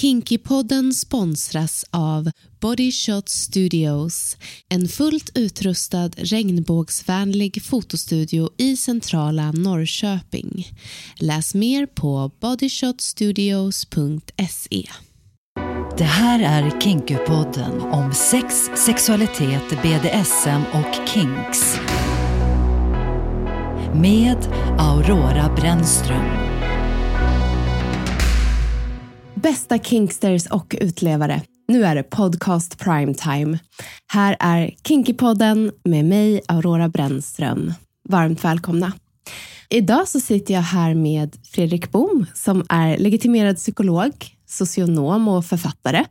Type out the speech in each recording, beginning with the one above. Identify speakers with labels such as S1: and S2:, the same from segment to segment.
S1: Kinkypodden sponsras av Body Shot Studios, en fullt utrustad regnbågsvänlig fotostudio i centrala Norrköping. Läs mer på bodyshotstudios.se.
S2: Det här är Kinkypodden om sex, sexualitet, BDSM och kinks. Med Aurora Brännström.
S1: Bästa kinksters och utlevare. Nu är det podcast primetime. Här är Kinkypodden med mig, Aurora Brännström. Varmt välkomna. Idag så sitter jag här med Fredrik Bohm som är legitimerad psykolog, socionom och författare.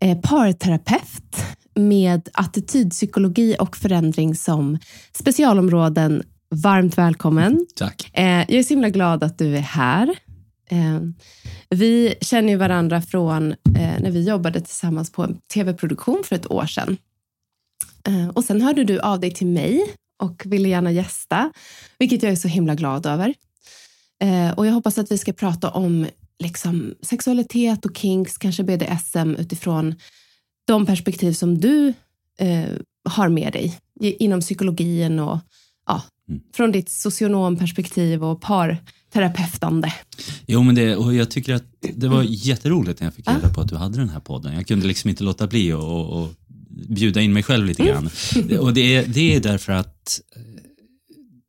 S1: Eh, parterapeut med attitydpsykologi och förändring som specialområden. Varmt välkommen.
S3: Tack.
S1: Eh, jag är så himla glad att du är här. Eh, vi känner ju varandra från eh, när vi jobbade tillsammans på en tv-produktion för ett år sedan. Eh, och sen hörde du av dig till mig och ville gärna gästa, vilket jag är så himla glad över. Och jag hoppas att vi ska prata om liksom, sexualitet och kinks, kanske BDSM utifrån de perspektiv som du eh, har med dig inom psykologin och ja, mm. från ditt socionomperspektiv och parterapeutande.
S3: Jo, men det, och jag tycker att det var jätteroligt när jag fick reda på att du hade den här podden. Jag kunde liksom inte låta bli att bjuda in mig själv lite grann. Mm. Och det är, det är därför att eh,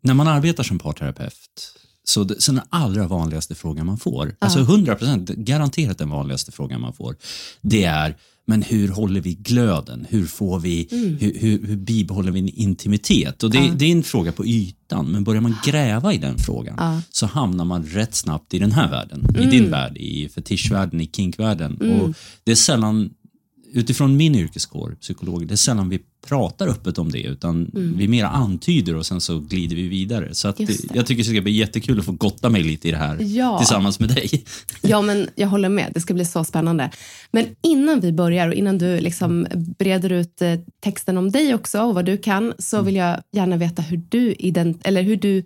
S3: när man arbetar som parterapeut så, det, så den allra vanligaste frågan man får, ja. alltså 100 procent garanterat den vanligaste frågan man får, det är men hur håller vi glöden? Hur, får vi, mm. hur, hur, hur, bibehåller vi en intimitet? Och det, ja. det, är en fråga på ytan, men börjar man gräva i den frågan ja. så hamnar man rätt snabbt i den här världen, mm. i din värld, i fetischvärlden, i kinkvärlden. Mm. Och det är sällan utifrån min yrkeskår, psykolog, det är sällan vi pratar öppet om det utan mm. vi mera antyder och sen så glider vi vidare. Så att jag tycker det ska bli jättekul att få gotta mig lite i det här ja. tillsammans med dig.
S1: Ja, men jag håller med. Det ska bli så spännande. Men innan vi börjar och innan du liksom breder ut eh, texten om dig också och vad du kan så vill jag gärna veta hur du, ident- eller hur du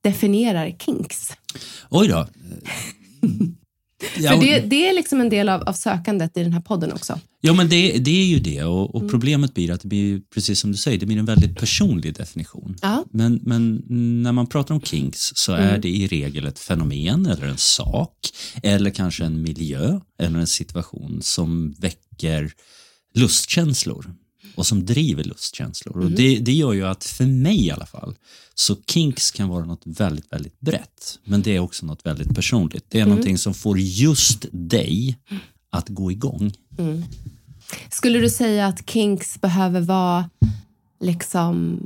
S1: definierar kinks.
S3: Oj då.
S1: För det, det, är liksom en del av, av sökandet i den här podden också.
S3: Ja, men det, det är ju det och, och mm. problemet blir att det blir, precis som du säger, det blir en väldigt personlig definition.
S1: Ja.
S3: Men, men när man pratar om kinks så är mm. det i regel ett fenomen eller en sak eller kanske en miljö eller en situation som väcker lustkänslor och som driver lustkänslor. Mm. Och det, det gör ju att, för mig i alla fall, så kinks kan vara något väldigt, väldigt brett. Men det är också något väldigt personligt. Det är mm. någonting som får just dig att gå igång. Mm.
S1: Skulle du säga att kinks behöver vara liksom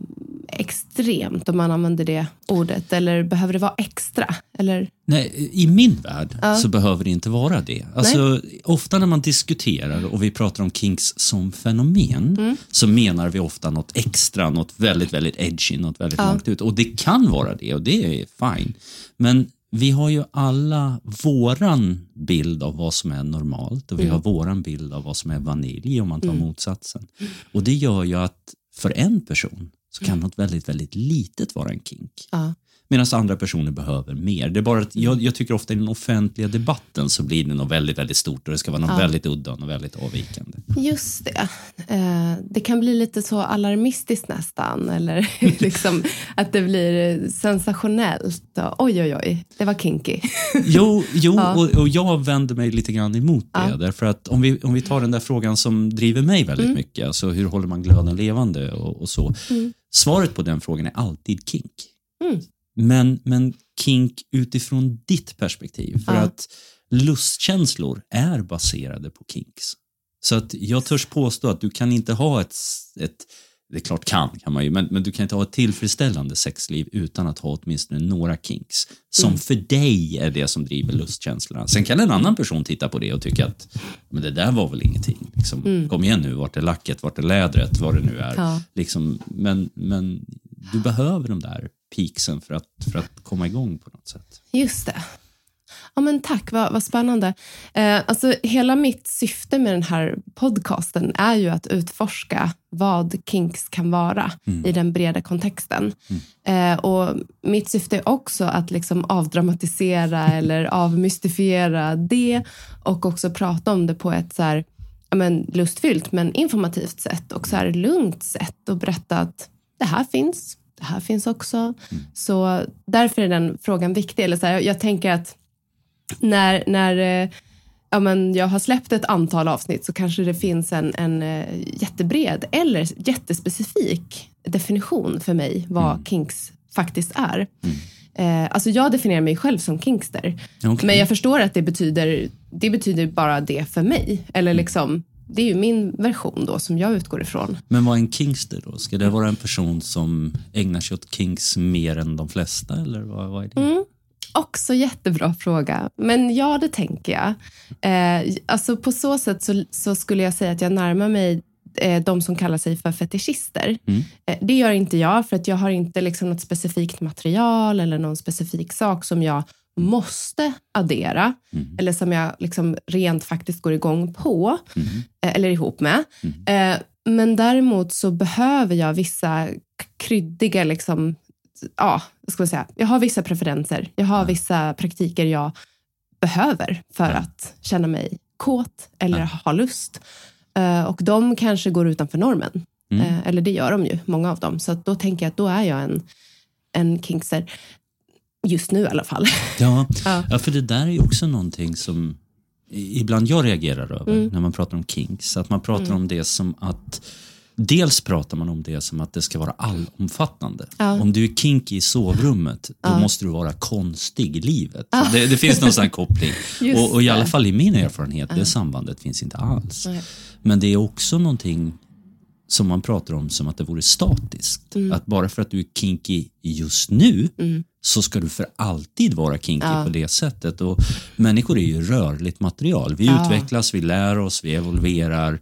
S1: extremt om man använder det ordet? Eller behöver det vara extra? Eller?
S3: Nej, I min värld ja. så behöver det inte vara det. Alltså, ofta när man diskuterar och vi pratar om kinks som fenomen mm. så menar vi ofta något extra, något väldigt, väldigt edgy, något väldigt ja. långt ut. Och det kan vara det och det är fine. Men vi har ju alla våran bild av vad som är normalt och vi mm. har våran bild av vad som är vanilj om man tar mm. motsatsen. Och det gör ju att för en person så kan mm. något väldigt, väldigt litet vara en kink.
S1: Ja.
S3: Medan andra personer behöver mer. Det är bara att jag, jag, tycker ofta i den offentliga debatten så blir det något väldigt, väldigt stort och det ska vara något ja. väldigt udda och väldigt avvikande.
S1: Just det. Eh, det kan bli lite så alarmistiskt nästan. Eller liksom att det blir sensationellt. Oj, oj, oj, det var kinky.
S3: jo, jo ja. och, och, jag vänder mig lite grann emot det. Ja. Därför att om vi, om vi tar den där frågan som driver mig väldigt mm. mycket, alltså hur håller man glöden levande och, och så. Mm. Svaret på den frågan är alltid kink. Mm. Men, men kink utifrån ditt perspektiv. För ja. att lustkänslor är baserade på kinks. Så att jag törs påstå att du kan inte ha ett, ett det är klart kan, kan man ju, men, men du kan inte ha ett tillfredsställande sexliv utan att ha åtminstone några kinks som mm. för dig är det som driver lustkänslorna. Sen kan en annan person titta på det och tycka att men det där var väl ingenting. Liksom, mm. Kom igen nu, vart är lacket, vart är lädret, vad det nu är. Ja. Liksom, men, men du behöver de där peaksen för att, för att komma igång på något sätt.
S1: Just det. Ja, men tack, vad, vad spännande. Eh, alltså, hela mitt syfte med den här podcasten är ju att utforska vad kinks kan vara i den breda kontexten. Eh, och Mitt syfte är också att liksom avdramatisera eller avmystifiera det och också prata om det på ett så här, ja, men, lustfyllt men informativt sätt och så här lugnt sätt och berätta att det här finns, det här finns också. Så därför är den frågan viktig. Eller så här, jag tänker att när, när eh, ja, men jag har släppt ett antal avsnitt så kanske det finns en, en eh, jättebred eller jättespecifik definition för mig vad kinks faktiskt är. Eh, alltså jag definierar mig själv som kinkster.
S3: Okej.
S1: Men jag förstår att det betyder, det betyder bara det för mig. Eller liksom, det är ju min version då som jag utgår ifrån.
S3: Men vad är en kingster då? Ska det vara en person som ägnar sig åt kinks mer än de flesta? Eller vad, vad är det?
S1: Mm. Också jättebra fråga. Men ja, det tänker jag. Eh, alltså på så sätt så, så skulle jag säga att jag närmar mig eh, de som kallar sig för fetischister. Eh, det gör inte jag, för att jag har inte liksom något specifikt material eller någon specifik sak som jag måste addera eller som jag liksom rent faktiskt går igång på eh, eller ihop med. Eh, men däremot så behöver jag vissa kryddiga liksom, ja, vad ska man säga? Jag har vissa preferenser. Jag har vissa praktiker jag behöver för att känna mig kåt eller ha lust. Eh, och de kanske går utanför normen. Eller det gör de ju, många av dem. Så då tänker jag att då är jag en, en kinkster. Just nu i alla fall.
S3: Ja,
S1: Ja.
S3: ja, för det där är ju också någonting som ibland jag reagerar över
S1: Mm.
S3: när man pratar om kinks. Att man pratar om det som att Dels pratar man om det som att det ska vara allomfattande.
S1: Ja.
S3: Om du är kinky i sovrummet, då måste du vara konstig i livet. Det, det finns någon sån här koppling. Och, och i alla fall i min erfarenhet, det sambandet finns inte alls. Men det är också någonting som man pratar om som att det vore statiskt.
S1: Mm.
S3: Att bara för att du är kinky just nu så ska du för alltid vara kinky på det sättet. Och människor är ju rörligt material. Vi
S1: Ja.
S3: utvecklas, vi lär oss, vi evolverar.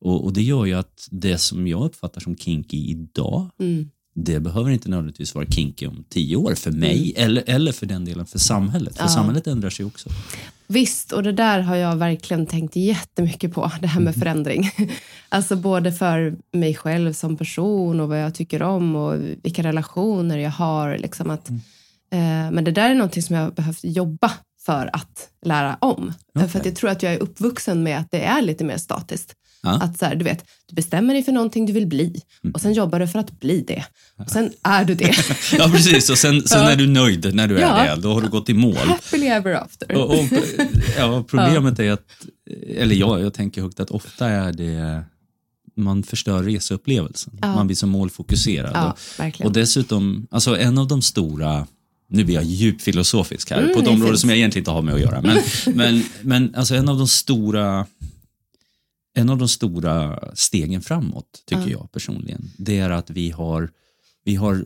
S3: Och, och det gör ju att det som jag uppfattar som kinky idag,
S1: Mm.
S3: det behöver inte nödvändigtvis vara kinky om tio år för mig eller, eller för den delen för samhället. För
S1: Mm. Ja.
S3: samhället ändrar sig också.
S1: Visst, och det där har jag verkligen tänkt jättemycket på, det här med förändring. Alltså både för mig själv som person och vad jag tycker om och vilka relationer jag har. Liksom att, eh, men det där är någonting som jag har behövt jobba för att lära om. För att jag tror att jag är uppvuxen med att det är lite mer statiskt.
S3: Ja.
S1: Att så här, du vet, du bestämmer dig för någonting du vill bli och sen jobbar du för att bli det. Och sen är du det.
S3: Ja, precis. Och sen, sen
S1: Ja.
S3: är du nöjd när du är
S1: Ja.
S3: det. Då har du gått i mål.
S1: Happily ever after.
S3: Och, och, ja, problemet är att, eller jag, jag tänker högt att ofta är det, man förstör reseupplevelsen.
S1: Ja.
S3: Man blir så målfokuserad.
S1: Ja,
S3: och, och dessutom, alltså en av de stora nu blir jag djupt filosofisk här,
S1: Mm,
S3: på ett område som jag egentligen inte har med att göra. Men, men, men alltså en av de stora en av de stora stegen framåt, tycker jag personligen, det är att vi har, vi har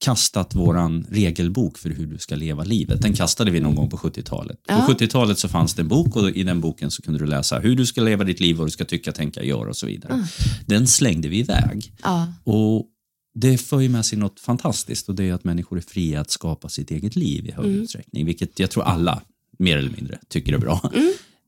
S3: kastat våran regelbok för hur du ska leva livet. Den kastade vi någon gång på 70-talet.
S1: Ja.
S3: På 70-talet så fanns det en bok och i den boken så kunde du läsa hur du ska leva ditt liv, vad du ska tycka, tänka, göra och så vidare. Den slängde vi iväg.
S1: Ja,
S3: Och det för ju med sig något fantastiskt och det är att människor är fria att skapa sitt eget liv i hög utsträckning, vilket jag tror alla mer eller mindre tycker är bra.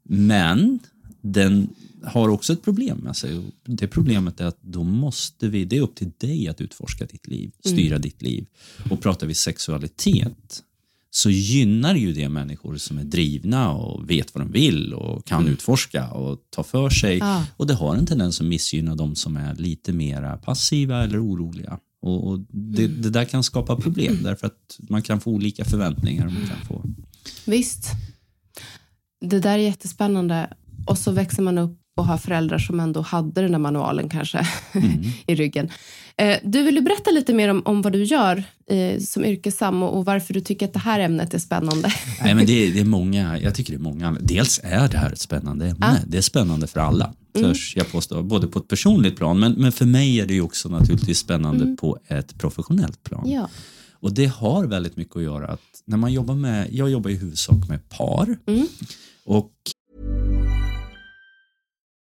S3: Men den har också ett problem med sig. och Det problemet är att då måste vi, det är upp till dig att utforska ditt liv, styra ditt liv. Och pratar vi sexualitet så gynnar ju det människor som är drivna och vet vad de vill och kan utforska och ta för sig.
S1: Ja.
S3: Och det har en tendens att missgynna de som är lite mer passiva eller oroliga. Och, och det, det där kan skapa problem därför att man kan få olika förväntningar. Man kan få,
S1: Visst. Det där är jättespännande. Och så växer man upp och har föräldrar som ändå hade den där manualen kanske i ryggen. Eh, du, vill du berätta lite mer om, om vad du gör eh, som yrkessam och, och varför du tycker att det här ämnet är spännande?
S3: Nej, men det, det är många, jag tycker det är många. Dels är det här ett spännande ämne. Det är spännande för alla, törs jag påstå. Både på ett personligt plan, men, men för mig är det ju också naturligtvis spännande på ett professionellt plan.
S1: Ja.
S3: Och det har väldigt mycket att göra att när man jobbar med, jag jobbar i huvudsak med par. Och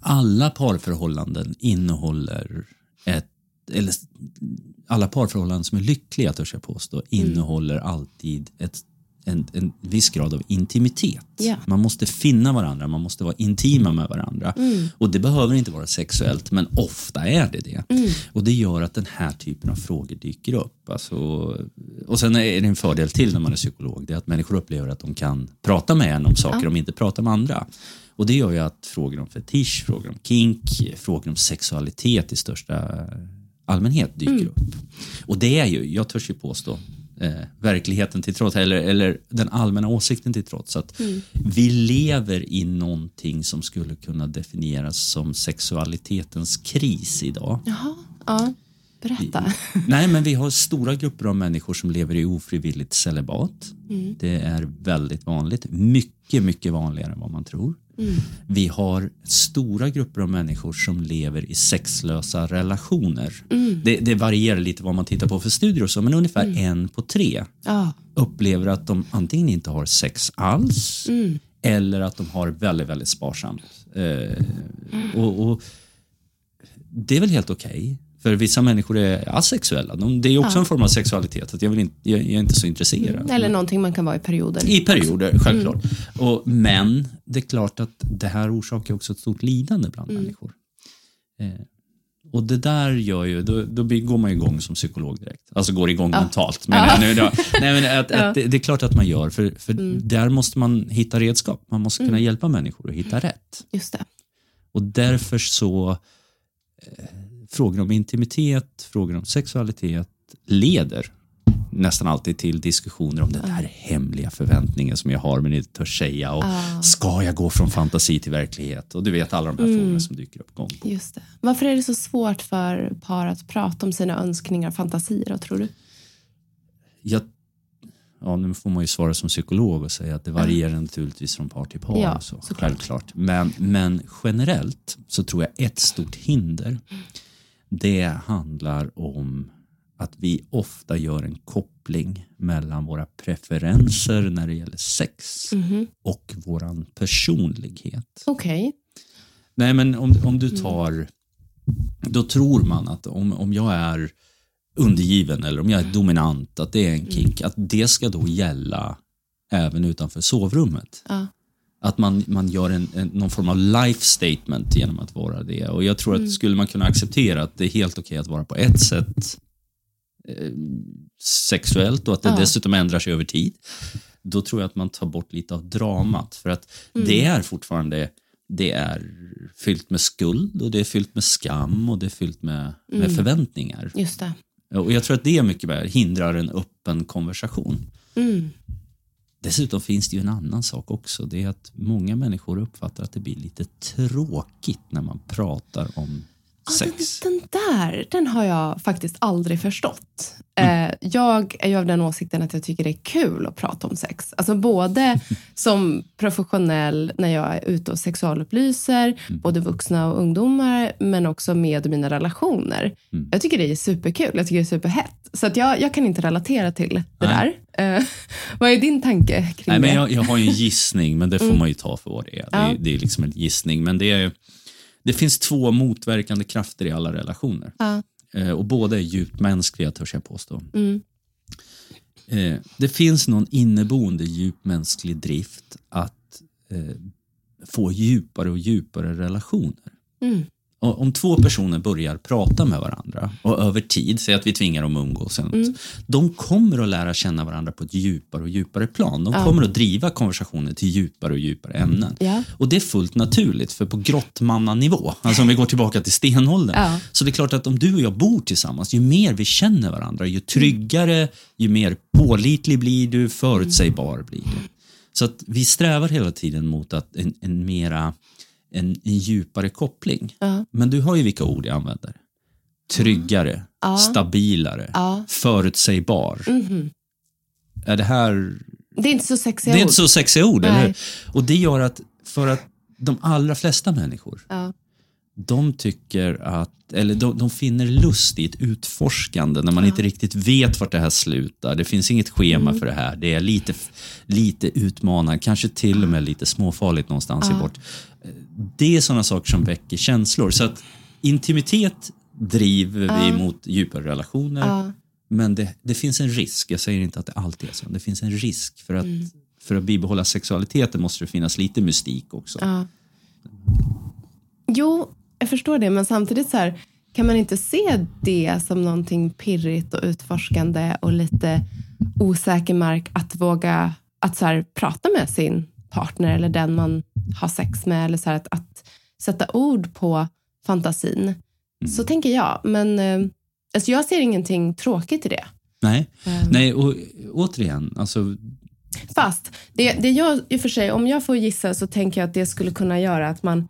S3: alla parförhållanden innehåller ett, eller alla parförhållanden som är lyckliga, törs jag påstå, innehåller alltid ett, en, en viss grad av intimitet.
S1: Ja.
S3: Man måste finna varandra, man måste vara intima med varandra. Och det behöver inte vara sexuellt, men ofta är det det. Och det gör att den här typen av frågor dyker upp. Alltså, och sen är det en fördel till när man är psykolog, det är att människor upplever att de kan prata med en om saker de inte pratar med andra. Och det gör ju att frågor om fetisch, frågor om kink, frågor om sexualitet i största allmänhet dyker upp. Och det är ju, jag törs ju påstå, eh, verkligheten till trots, eller, eller den allmänna åsikten till trots, att vi lever i någonting som skulle kunna definieras som sexualitetens kris idag.
S1: Jaha, ja. Berätta.
S3: Nej, men vi har stora grupper av människor som lever i ofrivilligt celibat. Det är väldigt vanligt. Mycket, mycket vanligare än vad man tror. Vi har stora grupper av människor som lever i sexlösa relationer. Det, det varierar lite vad man tittar på för studier och så, men ungefär en på tre
S1: Ja.
S3: upplever att de antingen inte har sex alls eller att de har väldigt, väldigt sparsamt. Eh, och, och Det är väl helt okej. För vissa människor är asexuella. De, det är också en form av sexualitet. Att jag, vill inte, jag, jag är inte så intresserad.
S1: Eller någonting man kan vara i perioder.
S3: I perioder, självklart. Och, men det är klart att det här orsakar också ett stort lidande bland människor. Eh, och det där gör ju, då, då går man igång som psykolog direkt. Alltså går igång mentalt. Men, nu då, nej, men att, att det, det är klart att man gör, för, för där måste man hitta redskap. Man måste kunna hjälpa människor att hitta rätt.
S1: Just det.
S3: Och därför så, eh, frågor om intimitet, frågor om sexualitet leder nästan alltid till diskussioner om den där hemliga förväntningen som jag har men inte törs säga. Och Ska jag gå från fantasi till verklighet? Och du vet alla de här frågorna som dyker upp gång på.
S1: Just det. Varför är det så svårt för par att prata om sina önskningar och fantasier, då, tror du?
S3: Jag, ja, nu får man ju svara som psykolog och säga att det varierar naturligtvis från par till par.
S1: Ja,
S3: och så,
S1: såklart.
S3: självklart. Men, men generellt så tror jag ett stort hinder det handlar om att vi ofta gör en koppling mellan våra preferenser när det gäller sex
S1: Mhm.
S3: och våran personlighet.
S1: Okej.
S3: Nej, men om, om du tar... Då tror man att om, om jag är undergiven eller om jag är dominant, att det är en kink, att det ska då gälla även utanför sovrummet.
S1: Ja.
S3: Att man, man gör en, en, någon form av life statement genom att vara det. Och jag tror att skulle man kunna acceptera att det är helt okej att vara på ett sätt eh, sexuellt och att det
S1: Ja.
S3: dessutom ändrar sig över tid, då tror jag att man tar bort lite av dramat. För att det är fortfarande det är fyllt med skuld och det är fyllt med skam och det är fyllt med, med förväntningar.
S1: Just det.
S3: Och jag tror att det mycket väl hindrar en öppen konversation.
S1: Mm.
S3: Dessutom finns det ju en annan sak också. Det är att många människor uppfattar att det blir lite tråkigt när man pratar om sex.
S1: Den där, den har jag faktiskt aldrig förstått. Eh, jag är ju av den åsikten att jag tycker det är kul att prata om sex. Alltså både som professionell när jag är ute och sexualupplyser, både vuxna och ungdomar, men också med mina relationer. Jag tycker det är superkul, jag tycker det är superhett. Så att jag, jag kan inte relatera till det
S3: Nej.
S1: där. Eh, vad är din tanke kring
S3: Nej, men
S1: det?
S3: jag, jag har ju en gissning, men det får man ju ta för vad det är. Det, är
S1: Ja.
S3: det är liksom en gissning. Men det, är, det finns två motverkande krafter i alla relationer.
S1: Ja.
S3: Eh, och båda är djupt mänskliga, törs jag påstå.
S1: Mm.
S3: Eh, det finns någon inneboende djupmänsklig drift att eh, få djupare och djupare relationer.
S1: Mm.
S3: Om två personer börjar prata med varandra och över tid, säg att vi tvingar dem att umgås, något, de kommer att lära känna varandra på ett djupare och djupare plan. De kommer att driva konversationen till djupare och djupare ämnen.
S1: Ja.
S3: Och det är fullt naturligt, för på grottmannanivå, alltså om vi går tillbaka till stenåldern, så det är klart att om du och jag bor tillsammans, ju mer vi känner varandra, ju tryggare, ju mer pålitlig blir du, förutsägbar blir du. Så att vi strävar hela tiden mot att en, en mera en, en djupare koppling.
S1: Ja.
S3: Men du har ju vilka ord jag använder. tryggare,
S1: Ja.
S3: stabilare,
S1: Ja.
S3: förutsägbar. Är det här...
S1: Det är inte så sexiga
S3: Det är
S1: ord.
S3: inte så sexiga ord,
S1: Nej.
S3: eller hur? Och det gör att, för att de allra flesta människor, de tycker att, eller de, de finner lust i ett utforskande när man inte riktigt vet vart det här slutar. Det finns inget schema för det här. Det är lite, lite utmanande, kanske till och med lite småfarligt någonstans i bort. Det är sådana saker som väcker känslor. Så att intimitet driver vi mot djupare relationer. Men det, det finns en risk, jag säger inte att det alltid är så, det finns en risk för att, för att bibehålla sexualiteten måste det finnas lite mystik också.
S1: Ja. Jo, jag förstår det, men samtidigt så här, kan man inte se det som någonting pirrigt och utforskande och lite osäker mark att våga att så här, prata med sin partner eller den man har sex med eller så här, att, att sätta ord på fantasin. Så tänker jag, men eh, alltså jag ser ingenting tråkigt i det.
S3: Nej,
S1: Ehm.
S3: Nej och återigen, alltså,
S1: Fast det, det jag, i och för sig, om jag får gissa så tänker jag att det skulle kunna göra att man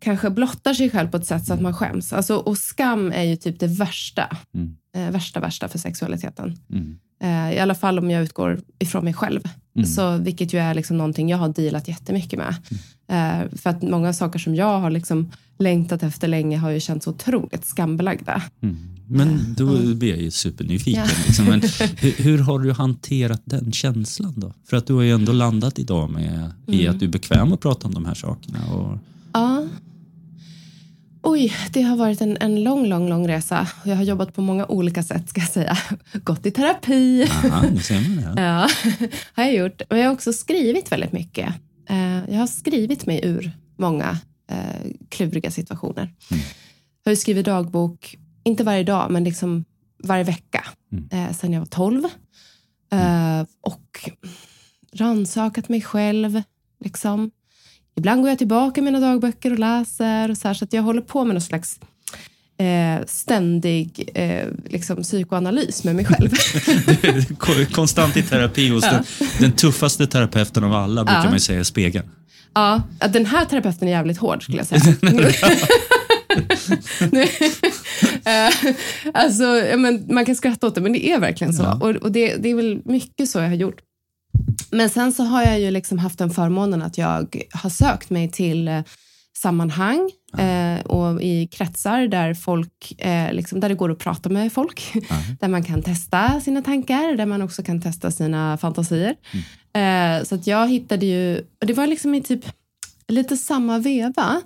S1: kanske blottar sig själv på ett sätt så att man skäms. Alltså, och skam är ju typ det värsta,
S3: Mm.
S1: eh, värsta, värsta för sexualiteten.
S3: mm,
S1: Eh, I alla fall om jag utgår ifrån mig själv.
S3: Mm.
S1: Så, vilket ju är liksom någonting jag har dealat jättemycket med. Eh, för att många saker som jag har liksom längtat efter länge har ju känts otroligt skambelagda.
S3: men då blir jag ju supernyfiken.
S1: Ja.
S3: Liksom. Men hur, hur har du hanterat den känslan då? För att du har ju ändå landat idag med i
S1: Mm.
S3: att du är bekväm att prata om de här sakerna. Och,
S1: Ja. Oj, det har varit en, en lång, lång, lång resa. Jag har jobbat på många olika sätt, ska jag säga. Gått i terapi.
S3: aha, nu ser man det.
S1: Ja, har jag gjort. Men jag har också skrivit väldigt mycket. Eh, Jag har skrivit mig ur många eh, kluriga situationer. Jag har skrivit dagbok, inte varje dag, men liksom varje vecka. Eh, sen jag var 12. Eh, och rannsakat mig själv. Liksom. Ibland går jag tillbaka i mina dagböcker och läser. Och så här, så att jag håller på med någon slags eh, ständig eh, liksom, psykoanalys med mig själv.
S3: Konstant i terapi hos den, den tuffaste terapeuten av alla, brukar
S1: Ja.
S3: man säga, är spegeln.
S1: Ja, den här terapeuten är jävligt hård skulle jag säga. Eh, alltså, ja, men man kan skratta åt det, men det är verkligen så. Och, och det, det är väl mycket så jag har gjort. Men sen så har jag ju liksom haft den förmånen att jag har sökt mig till eh, sammanhang eh, och i kretsar där, folk, eh, liksom, där det går att prata med folk. Där man kan testa sina tankar, där man också kan testa sina fantasier. Eh, så att jag hittade ju, och det var liksom i typ lite samma veva.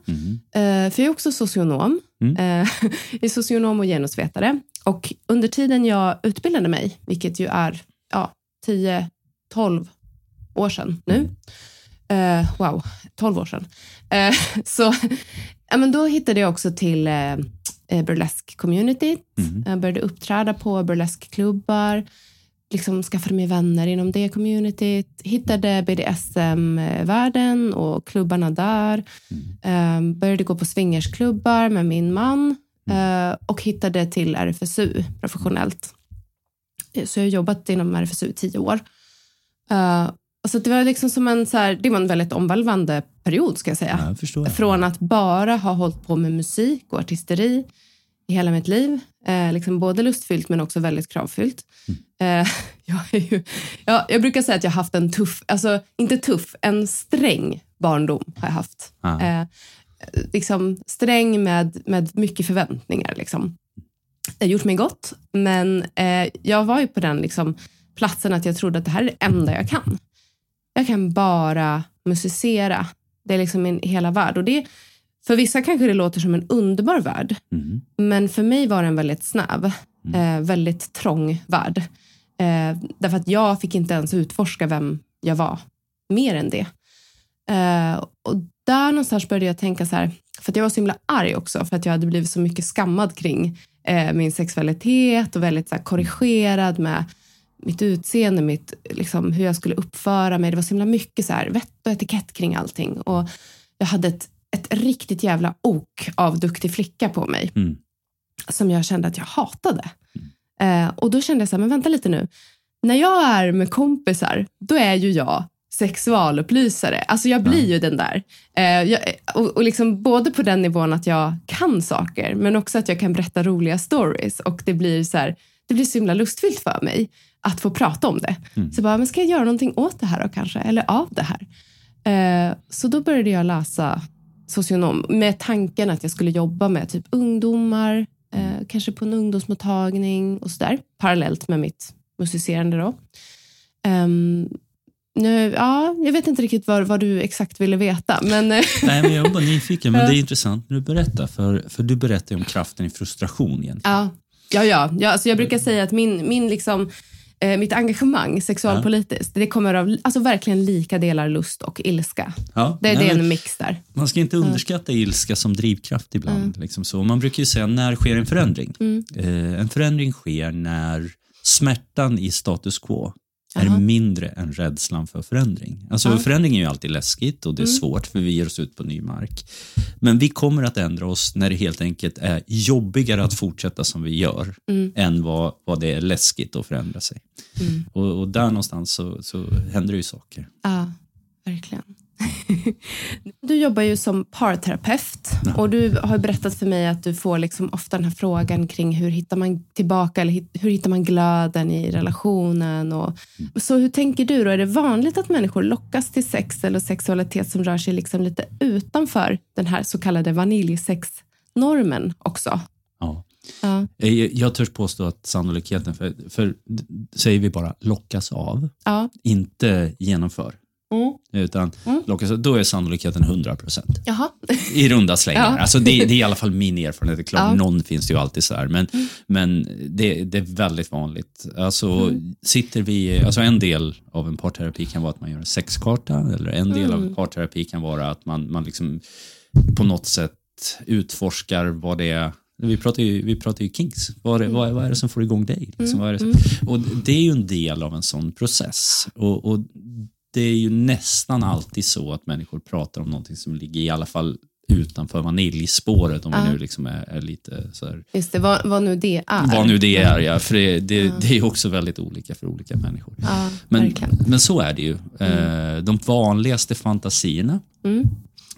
S1: Eh, för jag är också socionom. Eh, jag är socionom och genusvetare. Och under tiden jag utbildade mig, vilket ju är ja, 10-12 år sedan nu. Eh, wow, 12 år sedan. Eh, så ja, men då hittade jag också till eh, eh, burlesque-communityt. Jag började uppträda på burlesque-klubbar. Liksom skaffade mig vänner inom det communityt. Hittade BDSM-världen och klubbarna där. Eh, började gå på swingersklubbar med min man. Eh, och hittade till RFSU professionellt. Så jag har jobbat inom RFSU i tio år. Eh, och så det var liksom som en, så här, det var en väldigt omvälvande period ska jag säga.
S3: Ja, jag.
S1: Från att bara ha hållit på med musik och artisteri i hela mitt liv. Eh, liksom både lustfyllt men också väldigt kravfyllt. Eh, jag, ju, ja, jag brukar säga att jag har haft en tuff, alltså inte tuff, en sträng barndom har jag haft.
S3: Ja.
S1: Eh, liksom sträng med, med mycket förväntningar. Liksom. Det har gjort mig gott, men eh, jag var ju på den liksom, platsen att jag trodde att det här är det enda jag kan. Jag kan bara musicera. Det är liksom min hela värld. Och det, för vissa kanske det låter som en underbar värld,
S3: Mm.
S1: men för mig var den väldigt snäv. Eh, väldigt trång värld. Eh, därför att jag fick inte ens utforska vem jag var mer än det. Eh, och där någonstans började jag tänka så här, för att jag var så himla arg också för att jag hade blivit så mycket skammad kring eh, min sexualitet och väldigt så här, korrigerad med mitt utseende, mitt, liksom, hur jag skulle uppföra mig. Det var så himla mycket så här, vett och etikett kring allting. Och jag hade ett, ett riktigt jävla ok av duktig flicka på mig
S3: Mm.
S1: som jag kände att jag hatade. Eh, och då kände jag så här, men vänta lite nu. När jag är med kompisar, då är ju jag sexualupplysare. Alltså jag blir ju den där. Eh, jag, och, och liksom både på den nivån att jag kan saker, men också att jag kan berätta roliga stories. Och det blir så här, det blir så himla lustfyllt för mig att få prata om det. Så bara, men ska jag göra någonting åt det här då kanske? Eller av det här? Eh, så då började jag läsa socionom med tanken att jag skulle jobba med typ ungdomar, eh, kanske på en ungdomsmottagning och sådär. Parallellt med mitt musicerande då. Ehm, nu, ja, jag vet inte riktigt vad, vad du exakt ville veta, men eh,
S3: Nej, men jag var bara nyfiken. Men det är intressant när du berättar, för, för du berättar ju om kraften i frustration egentligen.
S1: ja, ja, ja. ja alltså jag brukar säga att min, min liksom, eh, mitt engagemang sexualpolitiskt, det kommer av alltså verkligen lika delar lust och ilska.
S3: Ja,
S1: Det,
S3: nej,
S1: det är en mix där.
S3: Man ska inte underskatta ilska som drivkraft ibland. Liksom så. Man brukar ju säga, när sker en förändring? Eh, en förändring sker när smärtan i status quo är
S1: Jaha.
S3: mindre än rädslan för förändring. Alltså förändring är ju alltid läskigt och det är svårt för vi ger oss ut på ny mark. Men vi kommer att ändra oss när det helt enkelt är jobbigare att fortsätta som vi gör än vad, vad det är läskigt att förändra sig. Och, och där någonstans så, så händer det ju saker.
S1: Ja, verkligen. Du jobbar ju som parterapeut och du har berättat för mig att du får liksom ofta den här frågan kring hur hittar man tillbaka eller hur hittar man glöden i relationen. Och, så hur tänker du då? Är det vanligt att människor lockas till sex eller sexualitet som rör sig liksom lite utanför den här så kallade vaniljsexnormen också?
S3: Ja.
S1: Ja,
S3: Jag, jag törs påstå att sannolikheten för, för säger vi bara lockas av,
S1: ja.
S3: inte genomför.
S1: Mm.
S3: Utan lockas av, då är sannolikheten 100 procent. I runda slängar.
S1: Ja.
S3: Alltså det, det är i alla fall min erfarenhet. Det är klart,
S1: Ja.
S3: någon finns det ju alltid så här. Men, men det, det är väldigt vanligt. Alltså, sitter vi, alltså en del av en parterapi kan vara att man gör en sexkarta. Eller en del av en parterapi kan vara att man, man liksom på något sätt utforskar vad det är vi pratar ju, vi pratar ju kinks. Vad är, vad, är, vad är det som får igång dig? Liksom, vad är det som, och det är ju en del av en sån process. Och, och det är ju nästan alltid så att människor pratar om någonting som ligger i alla fall utanför vaniljspåret om
S1: Ja.
S3: vi nu liksom är, är lite så här,
S1: Just det, vad, vad nu det är.
S3: vad nu det är. Ja, för det, det, det är också väldigt olika för olika människor.
S1: Ja,
S3: Men,
S1: verkligen.
S3: men så är det ju. Eh, De vanligaste fantasierna,
S1: Mm.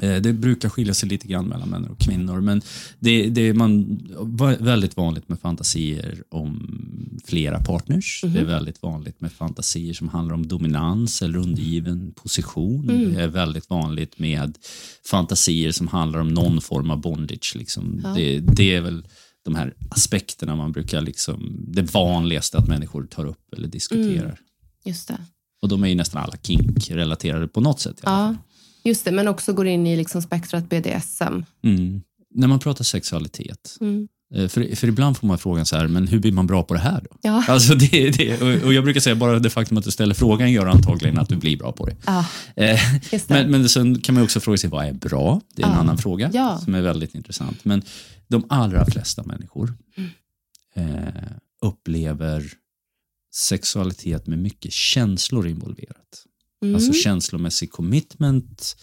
S3: Eh, det brukar skilja sig lite grann mellan män och kvinnor, men det, det är man, väldigt vanligt med fantasier om flera partners. Det är väldigt vanligt med fantasier som handlar om dominans eller undergiven position. Det är väldigt vanligt med fantasier som handlar om någon form av bondage. Liksom. Det, det är väl de här aspekterna man brukar, liksom, det vanligaste att människor tar upp eller diskuterar.
S1: Just det.
S3: Och de är ju nästan alla kink-relaterade på något sätt. i alla fall.
S1: Ja, just det. Men också går in i liksom spektrat BDSM.
S3: Mm. När man pratar sexualitet,
S1: Mm.
S3: eh, för, för ibland får man frågan så här, men hur blir man bra på det här då?
S1: Ja.
S3: Alltså det, det, och, och jag brukar säga bara det faktum att du ställer frågan gör antagligen att du blir bra på det.
S1: Ja,
S3: Eh,
S1: det.
S3: men, men sen kan man också fråga sig, vad är bra? Det är en
S1: Ja.
S3: annan fråga
S1: Ja.
S3: som är väldigt intressant. Men de allra flesta människor
S1: Mm.
S3: eh, upplever sexualitet med mycket känslor involverat.
S1: Mm.
S3: Alltså känslomässig commitment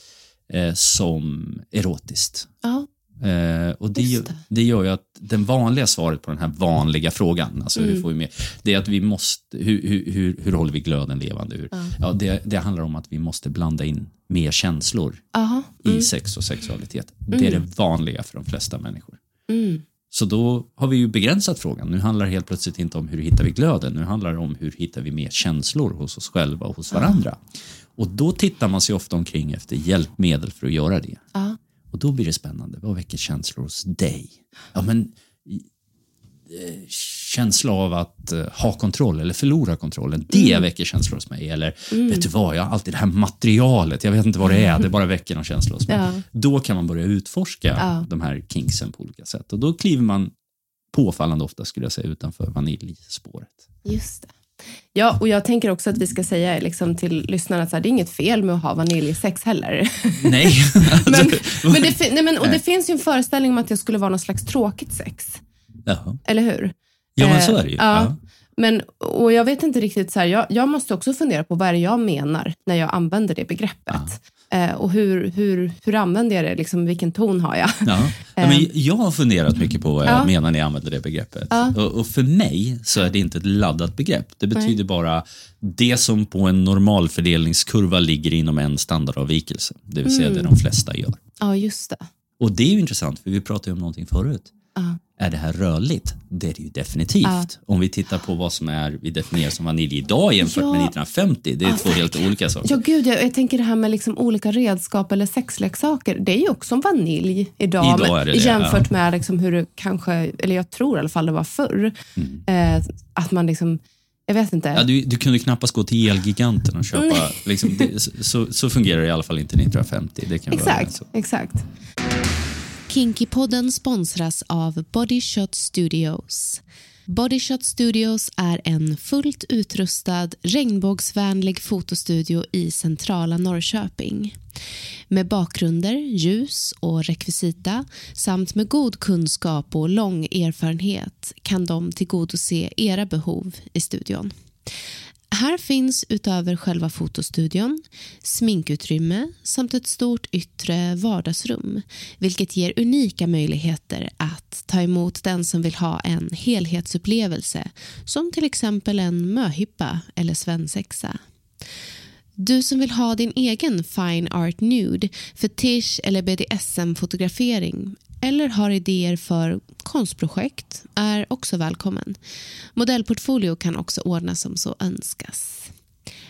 S3: eh, som erotiskt.
S1: ja.
S3: Eh, och det,
S1: det.
S3: det gör ju att den vanliga svaret på den här vanliga frågan, alltså
S1: Mm.
S3: hur får vi med, det är att vi måste, hur, hur, hur, hur håller vi glöden levande? Hur, ja. det, det handlar om att vi måste blanda in mer känslor
S1: Aha.
S3: i sex och sexualitet. Det är det vanliga för de flesta människor.
S1: Mm.
S3: Så då har vi ju begränsat frågan. Nu handlar det helt plötsligt inte om hur hittar vi glöden, nu handlar det om hur hittar vi mer känslor hos oss själva och hos varandra. Och då tittar man sig ofta omkring efter hjälpmedel för att göra det.
S1: Ja.
S3: Och då blir det spännande. Vad väcker känslor hos dig? Ja, men känsla av att eh, ha kontroll eller förlora kontrollen. Det väcker känslor hos mig. Eller vet du vad, jag har alltid det här materialet. Jag vet inte vad det är, det bara väcker någon känsla hos mig.
S1: Ja.
S3: Då kan man börja utforska
S1: Ja.
S3: de här kinksen på olika sätt. Och då kliver man påfallande ofta, skulle jag säga, utanför vaniljspåret.
S1: Just det. Ja, och jag tänker också att vi ska säga liksom till lyssnarna att det är inget fel med att ha vaniljsex heller.
S3: Nej,
S1: men, men, det, nej, men, och det finns ju en föreställning om att det skulle vara något slags tråkigt sex.
S3: Jaha.
S1: Eller hur?
S3: Ja, men
S1: Eh,
S3: så är det ju.
S1: Ja.
S3: Ja.
S1: Men, och jag vet inte riktigt, så här, jag, jag måste också fundera på vad är det jag menar när jag använder det begreppet. Eh, och hur, hur, hur använder jag det? Liksom, vilken ton har jag?
S3: Ja. Ja, men jag har funderat mycket på vad jag
S1: Ja.
S3: menar när jag använder det begreppet.
S1: Ja.
S3: Och, och för mig så är det inte ett laddat begrepp. Det betyder bara det som på en normalfördelningskurva ligger inom en standardavvikelse. Det vill säga
S1: Mm.
S3: det de flesta gör.
S1: Ja, just det.
S3: Och det är ju intressant, för vi pratade ju om någonting förut.
S1: Ja.
S3: Är det här rörligt? Det är det ju definitivt.
S1: Ja.
S3: Om vi tittar på vad som är, vi definierar som vanilj idag jämfört
S1: Ja.
S3: med 1950, det är två helt olika saker.
S1: Ja, gud, jag, jag tänker det här med liksom olika redskap eller sexleksaker. Det är ju också vanilj idag,
S3: Idag det det,
S1: jämfört
S3: ja.
S1: med liksom hur det kanske, eller jag tror i alla fall det var förr. Eh, att man liksom, jag vet inte.
S3: Mm. Ja, du, du kunde knappast gå till Elgiganten och köpa, liksom, det, så, så fungerar det i alla fall inte 1950. Det kan
S1: exakt, exakt.
S4: Kinkypodden sponsras av Body Shot Studios. Body Shot Studios är en fullt utrustad regnbågsvänlig fotostudio i centrala Norrköping. Med bakgrunder, ljus och rekvisita samt med god kunskap och lång erfarenhet kan de tillgodose era behov i studion. Här finns utöver själva fotostudion sminkutrymme samt ett stort yttre vardagsrum vilket ger unika möjligheter att ta emot den som vill ha en helhetsupplevelse som till exempel en möhippa eller svensexa. Du som vill ha din egen fine art nude, fetisch eller BDSM-fotografering eller har idéer för konstprojekt är också välkommen. Modellportfolio kan också ordnas om så önskas.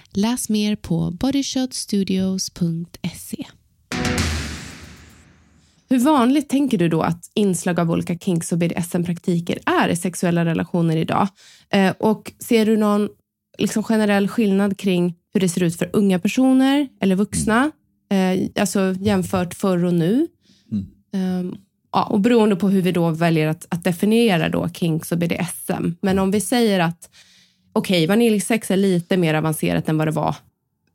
S4: Läs mer på bodyshotstudios.se.
S1: Hur vanligt tänker du då att inslag av olika kinks och BDSM-praktiker är i sexuella relationer idag? Eh, och ser du någon liksom generell skillnad kring hur det ser ut för unga personer eller vuxna? Eh, alltså jämfört förr och nu. Eh, ja, och beroende på hur vi då väljer att, att definiera då kinks och BDSM. Men om vi säger att okej, vaniljsex är lite mer avancerat än vad det var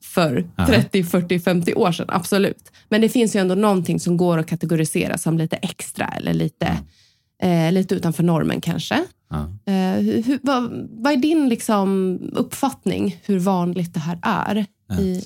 S1: för 30, 40, 50 år sedan. Absolut. Men det finns ju ändå någonting som går att kategorisera som lite extra eller lite, eh, lite utanför normen kanske. Eh, hur, vad, vad är din liksom, uppfattning hur vanligt det här är? I,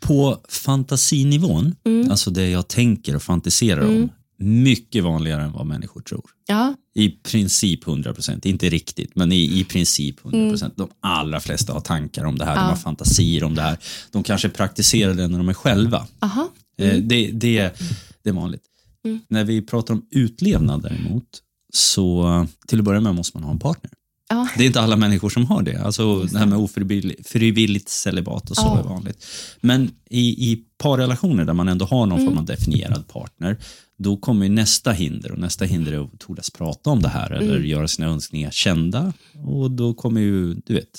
S3: På fantasinivån,
S1: Mm.
S3: alltså det jag tänker och fantiserar om, mycket vanligare än vad människor tror.
S1: ja,
S3: I princip 100 procent, inte riktigt, men i, i princip 100
S1: Mm.
S3: procent. De allra flesta har tankar om det här, de har fantasier om det här. De kanske praktiserar det när de är själva.
S1: aha.
S3: Eh, Det, det, det är vanligt.
S1: Mm.
S3: När vi pratar om utlevnad däremot, så till att börja med måste man ha en partner.
S1: Ja.
S3: Det är inte alla människor som har det. Alltså det här med ofrivilligt frivilligt celibat och så
S1: Ja.
S3: är vanligt. Men i, i parrelationer där man ändå har någon
S1: Mm.
S3: form av definierad partner, då kommer ju nästa hinder och nästa hinder är att tordas prata om det här eller
S1: Mm.
S3: göra sina önskningar kända. Och då kommer ju, du vet,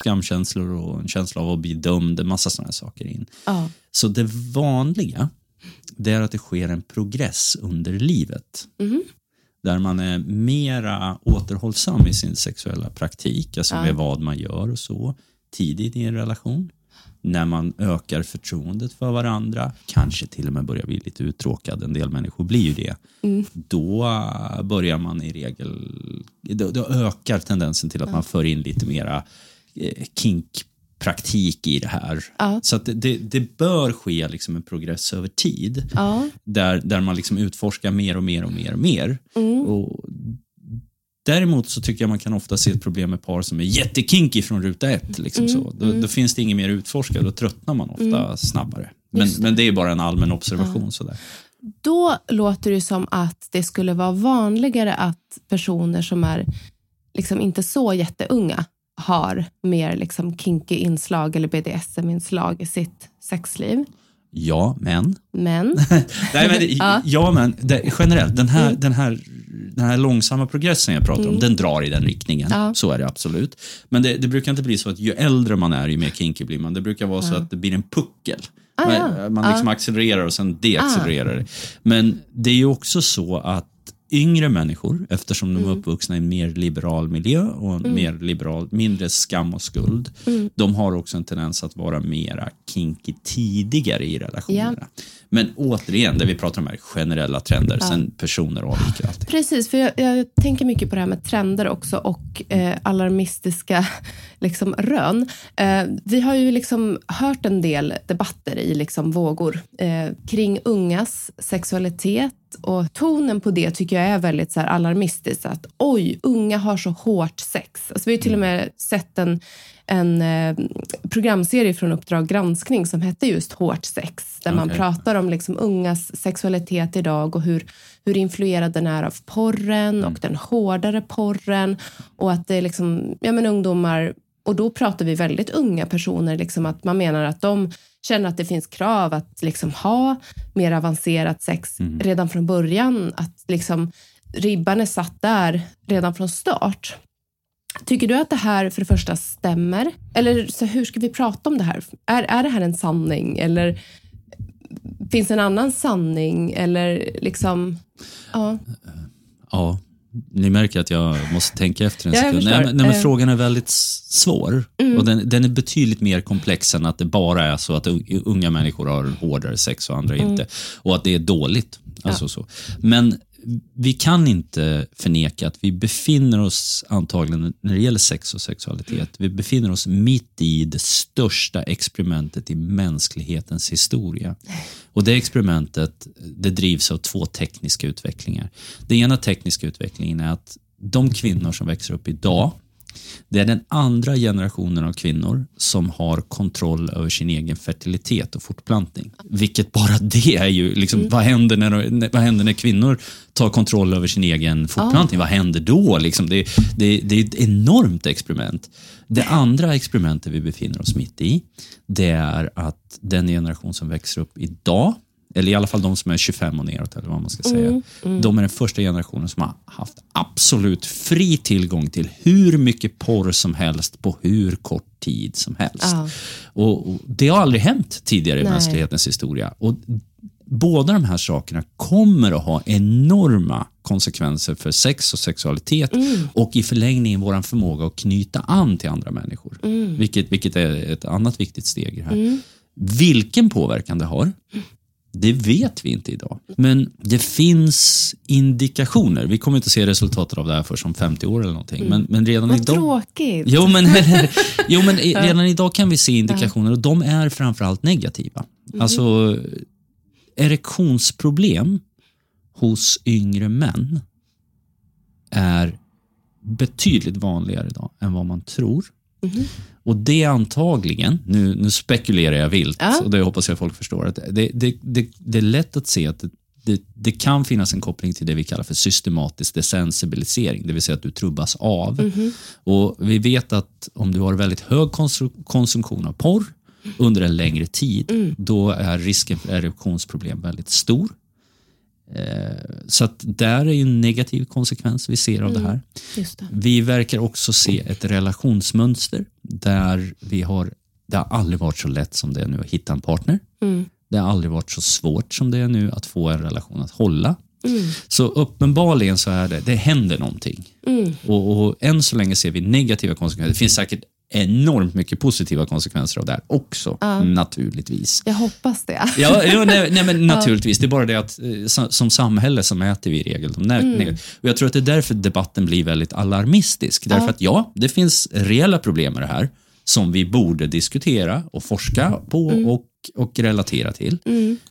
S3: Skamkänslor och en känsla av att bli dömd, en massa sådana saker in.
S1: Ja.
S3: Så det vanliga, det är att det sker en progress under livet. Där man är mera återhållsam i sin sexuella praktik, alltså med vad man gör och så, tidigt i en relation. När man ökar förtroendet för varandra, kanske till och med börjar bli lite uttråkad, en del människor blir ju det. Då äh, börjar man i regel, då, då ökar tendensen till att man för in lite mera kinkpraktik i det här.
S1: Ja.
S3: Så att det, det, det bör ske liksom en progress över tid
S1: Ja.
S3: där, där man liksom utforskar mer och mer och mer och mer.
S1: Mm.
S3: Och däremot så tycker jag man kan ofta se ett problem med par som är jättekinky från ruta ett. Liksom
S1: Mm.
S3: så. Då, då finns det inget mer utforska, då tröttnar man ofta snabbare. Men, men det är bara en allmän observation. Sådär.
S1: Då låter det som att det skulle vara vanligare att personer som är liksom inte så jätteunga har mer liksom kinky inslag eller BDSM-inslag i sitt sexliv.
S3: Ja, men.
S1: Men,
S3: Nej, men ja. men det, generellt, den här, den här den här långsamma progressen jag pratar om, den drar i den riktningen.
S1: Mm. Ja.
S3: Så är det absolut. Men det, det brukar inte bli så att ju äldre man är, ju mer kinky blir man. Det brukar vara så att det blir en puckel.
S1: Ah,
S3: man
S1: ja.
S3: man liksom accelererar och sen deaccelererar det. Men det är ju också så att yngre människor, eftersom
S1: Mm.
S3: de är uppvuxna i en mer liberal miljö och en mer liberal, mindre skam och skuld,
S1: Mm.
S3: de har också en tendens att vara mera kinky tidigare i relationerna. Men återigen, där vi pratar om här generella trender, sen personer avviker alltid.
S1: Precis, för jag, jag tänker mycket på det här med trender också och eh, alarmistiska liksom, rön. Eh, vi har ju liksom hört en del debatter i liksom, vågor eh, kring ungas sexualitet och tonen på det tycker jag är väldigt så alarmistisk. Att oj, unga har så hårt sex. Alltså, vi har ju till och med sett en, en eh, programserie från Uppdrag granskning som hette just Hårt sex. Där man
S3: Okej.
S1: pratar om liksom ungas sexualitet idag och hur, hur influerad den är av porren och den hårdare porren. Och att det är liksom, ja men ungdomar, och då pratar vi väldigt unga personer, liksom att man menar att de känner att det finns krav att liksom ha mer avancerat sex redan från början. Att liksom ribban är satt där redan från start. Tycker du att det här för det första stämmer? Eller så hur ska vi prata om det här? Är, är det här en sanning? Eller finns det en annan sanning? Eller liksom... Ja.
S3: Ja, ni märker att jag måste tänka efter en
S1: Ja,
S3: sekund. Nej, men, nej, men
S1: Eh.
S3: frågan är väldigt svår och den, den är betydligt mer komplex än att det bara är så att unga människor har hårdare sex och andra inte. Och att det är dåligt. Alltså så. Men vi kan inte förneka att vi befinner oss antagligen, när det gäller sex och sexualitet, vi befinner oss mitt i det största experimentet i mänsklighetens historia. Och det experimentet det drivs av två tekniska utvecklingar. Den ena tekniska utvecklingen är att de kvinnor som växer upp idag, det är den andra generationen av kvinnor som har kontroll över sin egen fertilitet och fortplantning. Vilket bara det är ju, liksom, vad, händer när, vad händer när kvinnor tar kontroll över sin egen fortplantning? Vad händer då? Liksom, det, det, det är ett enormt experiment. Det andra experimentet vi befinner oss mitt i, det är att den generation som växer upp idag, eller i alla fall de som är 25 och neråt, eller vad man ska säga. De är den första generationen som har haft absolut fri tillgång till hur mycket porr som helst på hur kort tid som helst.
S1: Ja.
S3: Och, och Det har aldrig hänt tidigare i
S1: Nej.
S3: mänsklighetens historia. Och Båda de här sakerna kommer att ha enorma konsekvenser för sex och sexualitet och i förlängningen vår förmåga att knyta an till andra människor. Vilket, vilket är ett annat viktigt steg i här. Vilken påverkan det har, det vet vi inte idag. Men det finns indikationer. Vi kommer inte att se resultatet av det här först om 50 år eller någonting. Men, men redan
S1: Vad
S3: idag...
S1: tråkigt.
S3: Jo, men, jo, men redan idag kan vi se indikationer och de är framförallt negativa. Alltså, erektionsproblem hos yngre män är betydligt vanligare idag än vad man tror. Och det är antagligen, nu, nu spekulerar jag vilt
S1: Ja.
S3: och det hoppas jag folk förstår, att det, det, det, det är lätt att se att det, det, kan finnas en koppling till det vi kallar för systematisk desensibilisering, det vill säga att du trubbas av. Och Vi vet att om du har väldigt hög konsum- konsumtion av porr under en längre tid, då är risken för erektionsproblem väldigt stor. Eh, Så att där är en negativ konsekvens vi ser av det här.
S1: Det.
S3: Vi verkar också se ett relationsmönster där vi har, det har aldrig varit så lätt som det är nu att hitta en partner. Det har aldrig varit så svårt som det är nu att få en relation att hålla. Så uppenbarligen så är det, det händer någonting. Och, och än så länge ser vi negativa konsekvenser. Det finns säkert enormt mycket positiva konsekvenser av det här också, naturligtvis.
S1: Jag hoppas det.
S3: Ja, ja nej, nej, men naturligtvis. Det är bara det att eh, som, samhälle så mäter vi i regel de
S1: Mm.
S3: och Jag tror att det är därför debatten blir väldigt alarmistisk. Därför att ja, det finns reella problem med det här som vi borde diskutera och forska på
S1: Mm.
S3: och, och relatera till.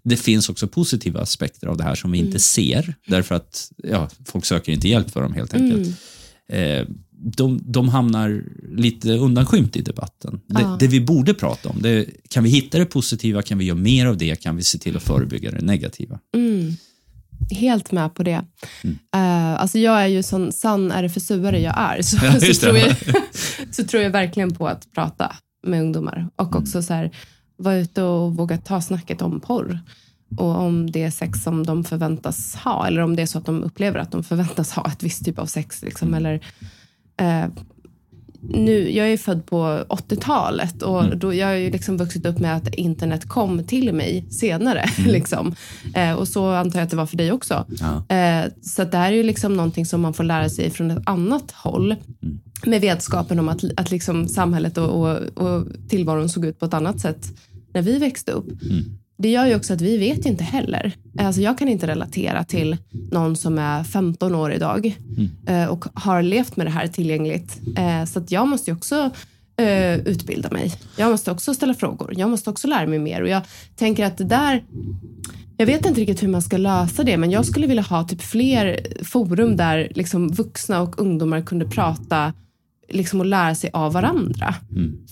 S3: Det finns också positiva aspekter av det här som vi
S1: Mm.
S3: inte ser därför att ja, folk söker inte hjälp för dem helt enkelt.
S1: Mm.
S3: Eh, de, de hamnar lite undanskymt i debatten. Det, det vi borde prata om, det, kan vi hitta det positiva, kan vi göra mer av det, kan vi se till att förebygga det negativa.
S1: Helt med på det. Uh, alltså jag är ju sån sann RFSU-are jag är, så,
S3: Ja,
S1: så, tror jag, så tror jag verkligen på att prata med ungdomar och
S3: Mm.
S1: också så här, vara ute och våga ta snacket om porr. och om det är sex som de förväntas ha eller om det är så att de upplever att de förväntas ha ett visst typ av sex. Liksom, eller, eh, nu, jag är född på 80-talet och
S3: Mm.
S1: då, jag har ju liksom vuxit upp med att internet kom till mig senare.
S3: Mm.
S1: Liksom. Eh, och så antar jag att det var för dig också.
S3: Ja.
S1: Eh, så det här är ju liksom någonting som man får lära sig från ett annat håll.
S3: Mm.
S1: Med vetskapen om att, att liksom samhället och, och, och tillvaron såg ut på ett annat sätt när vi växte upp.
S3: Mm.
S1: Det gör ju också att vi vet inte heller. Alltså jag kan inte relatera till någon som är 15 år idag eh, och har levt med det här tillgängligt. Eh, så att jag måste ju också eh, utbilda mig. Jag måste också ställa frågor. Jag måste också lära mig mer. Och jag tänker att det där jag vet inte riktigt hur man ska lösa det, men jag skulle vilja ha typ fler forum där liksom vuxna och ungdomar kunde prata liksom och lära sig av varandra.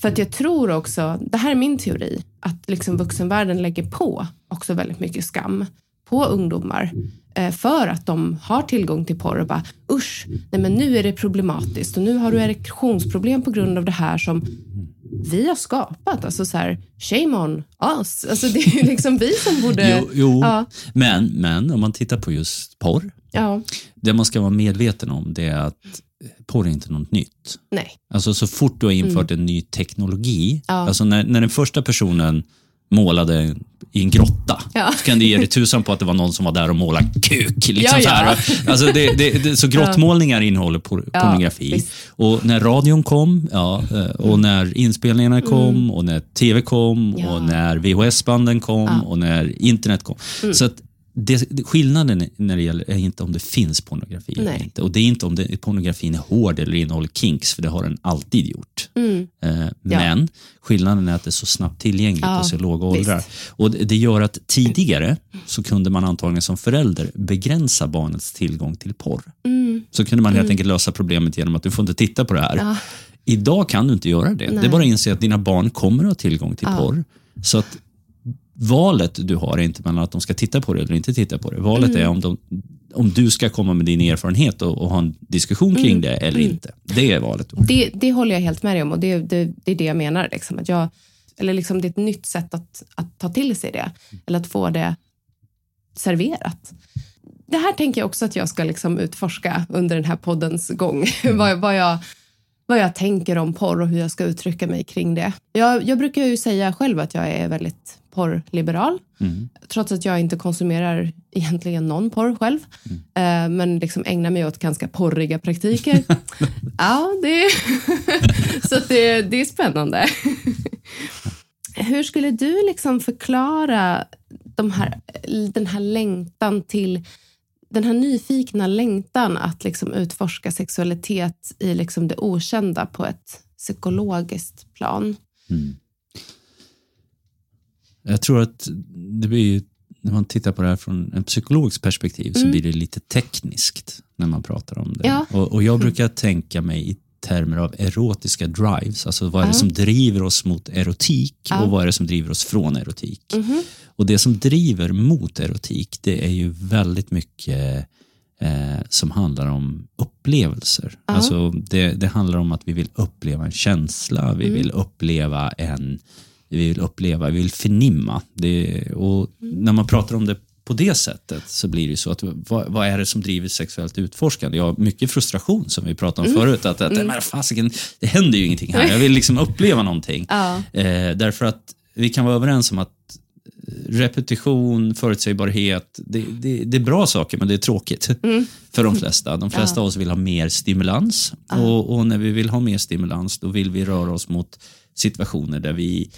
S1: För att jag tror också, det här är min teori, att liksom vuxenvärlden lägger på också väldigt mycket skam på ungdomar eh, för att de har tillgång till porr och bara usch, nej men nu är det problematiskt och nu har du erektionsproblem på grund av det här som vi har skapat. Alltså så här, shame on us. Alltså det är liksom vi som borde...
S3: Jo, jo.
S1: Ja.
S3: Men, men om man tittar på just porr,
S1: Ja,
S3: det man ska vara medveten om det är att porr är inte något nytt.
S1: nej.
S3: Alltså så fort du har infört en ny teknologi,
S1: Mm. Ja.
S3: alltså när, när den första personen målade i en grotta,
S1: Ja.
S3: så kan du ge dig tusan på att det var någon som var där och målade kuk. Liksom
S1: Ja,
S3: så,
S1: ja.
S3: här. Alltså det, det, det, så grottmålningar innehåller por, pornografi. Och när radion kom, ja, eh, och när inspelningarna kom, och när tv kom,
S1: Mm.
S3: Och när VHS-banden kom, och när internet kom.
S1: Mm.
S3: Så att det, skillnaden när det gäller är inte om det finns pornografi eller
S1: Nej.
S3: inte. Och det är inte om det, pornografin är hård eller innehåller kinks, för det har den alltid gjort.
S1: Mm.
S3: Eh, Men skillnaden är att det är så snabbt tillgängligt
S1: Ja,
S3: och så låga åldrar. Och det, det gör att tidigare så kunde man antagligen som förälder begränsa barnets tillgång till porr.
S1: Mm.
S3: Så kunde man helt enkelt lösa problemet genom att du får inte titta på det här. Idag kan du inte göra det. Det är bara att inse att dina barn kommer att ha tillgång till porr. Så att valet du har är inte mellan att de ska titta på det eller inte titta på det. Valet
S1: Mm.
S3: är om, de, om du ska komma med din erfarenhet och, och ha en diskussion kring
S1: Mm.
S3: det eller inte. Det är valet.
S1: Det, det håller jag helt med dig om och det, det, det är det jag menar. Liksom, att jag, eller liksom, det är ett nytt sätt att, att ta till sig det. Eller att få det serverat. Det här tänker jag också att jag ska liksom utforska under den här poddens gång. vad, vad, jag, vad jag tänker om porr och hur jag ska uttrycka mig kring det. Jag, jag brukar ju säga själv att jag är väldigt porrliberal. Trots att jag inte konsumerar egentligen någon porr själv. Eh, men liksom ägnar mig åt ganska porriga praktiker. ja, det så det, det är spännande. Hur skulle du liksom förklara de här, den här längtan till den här nyfikna längtan att liksom utforska sexualitet i liksom det okända på ett psykologiskt plan?
S3: Jag tror att det blir ju, när man tittar på det här från en psykologisk perspektiv så blir det lite tekniskt när man pratar om det.
S1: Ja.
S3: Och, och jag brukar tänka mig i termer av erotiska drives. Alltså vad är det som driver oss mot erotik och vad är det som driver oss från erotik? Och det som driver mot erotik det är ju väldigt mycket eh, som handlar om upplevelser. Alltså det, det handlar om att vi vill uppleva en känsla, vi vill uppleva en vi vill uppleva, vi vill förnimma. Det, och när man pratar om det på det sättet så blir det så att vad, vad är det som driver sexuellt utforskande? Ja, mycket frustration som vi pratade om förut. Att, att men fasiken, det händer ju ingenting här. Jag vill liksom uppleva någonting.
S1: Ja.
S3: Eh, därför att vi kan vara överens om att repetition, förutsägbarhet, det, det, det är bra saker men det är tråkigt för de flesta. De flesta av oss vill ha mer stimulans och, och när vi vill ha mer stimulans då vill vi röra oss mot situationer där vi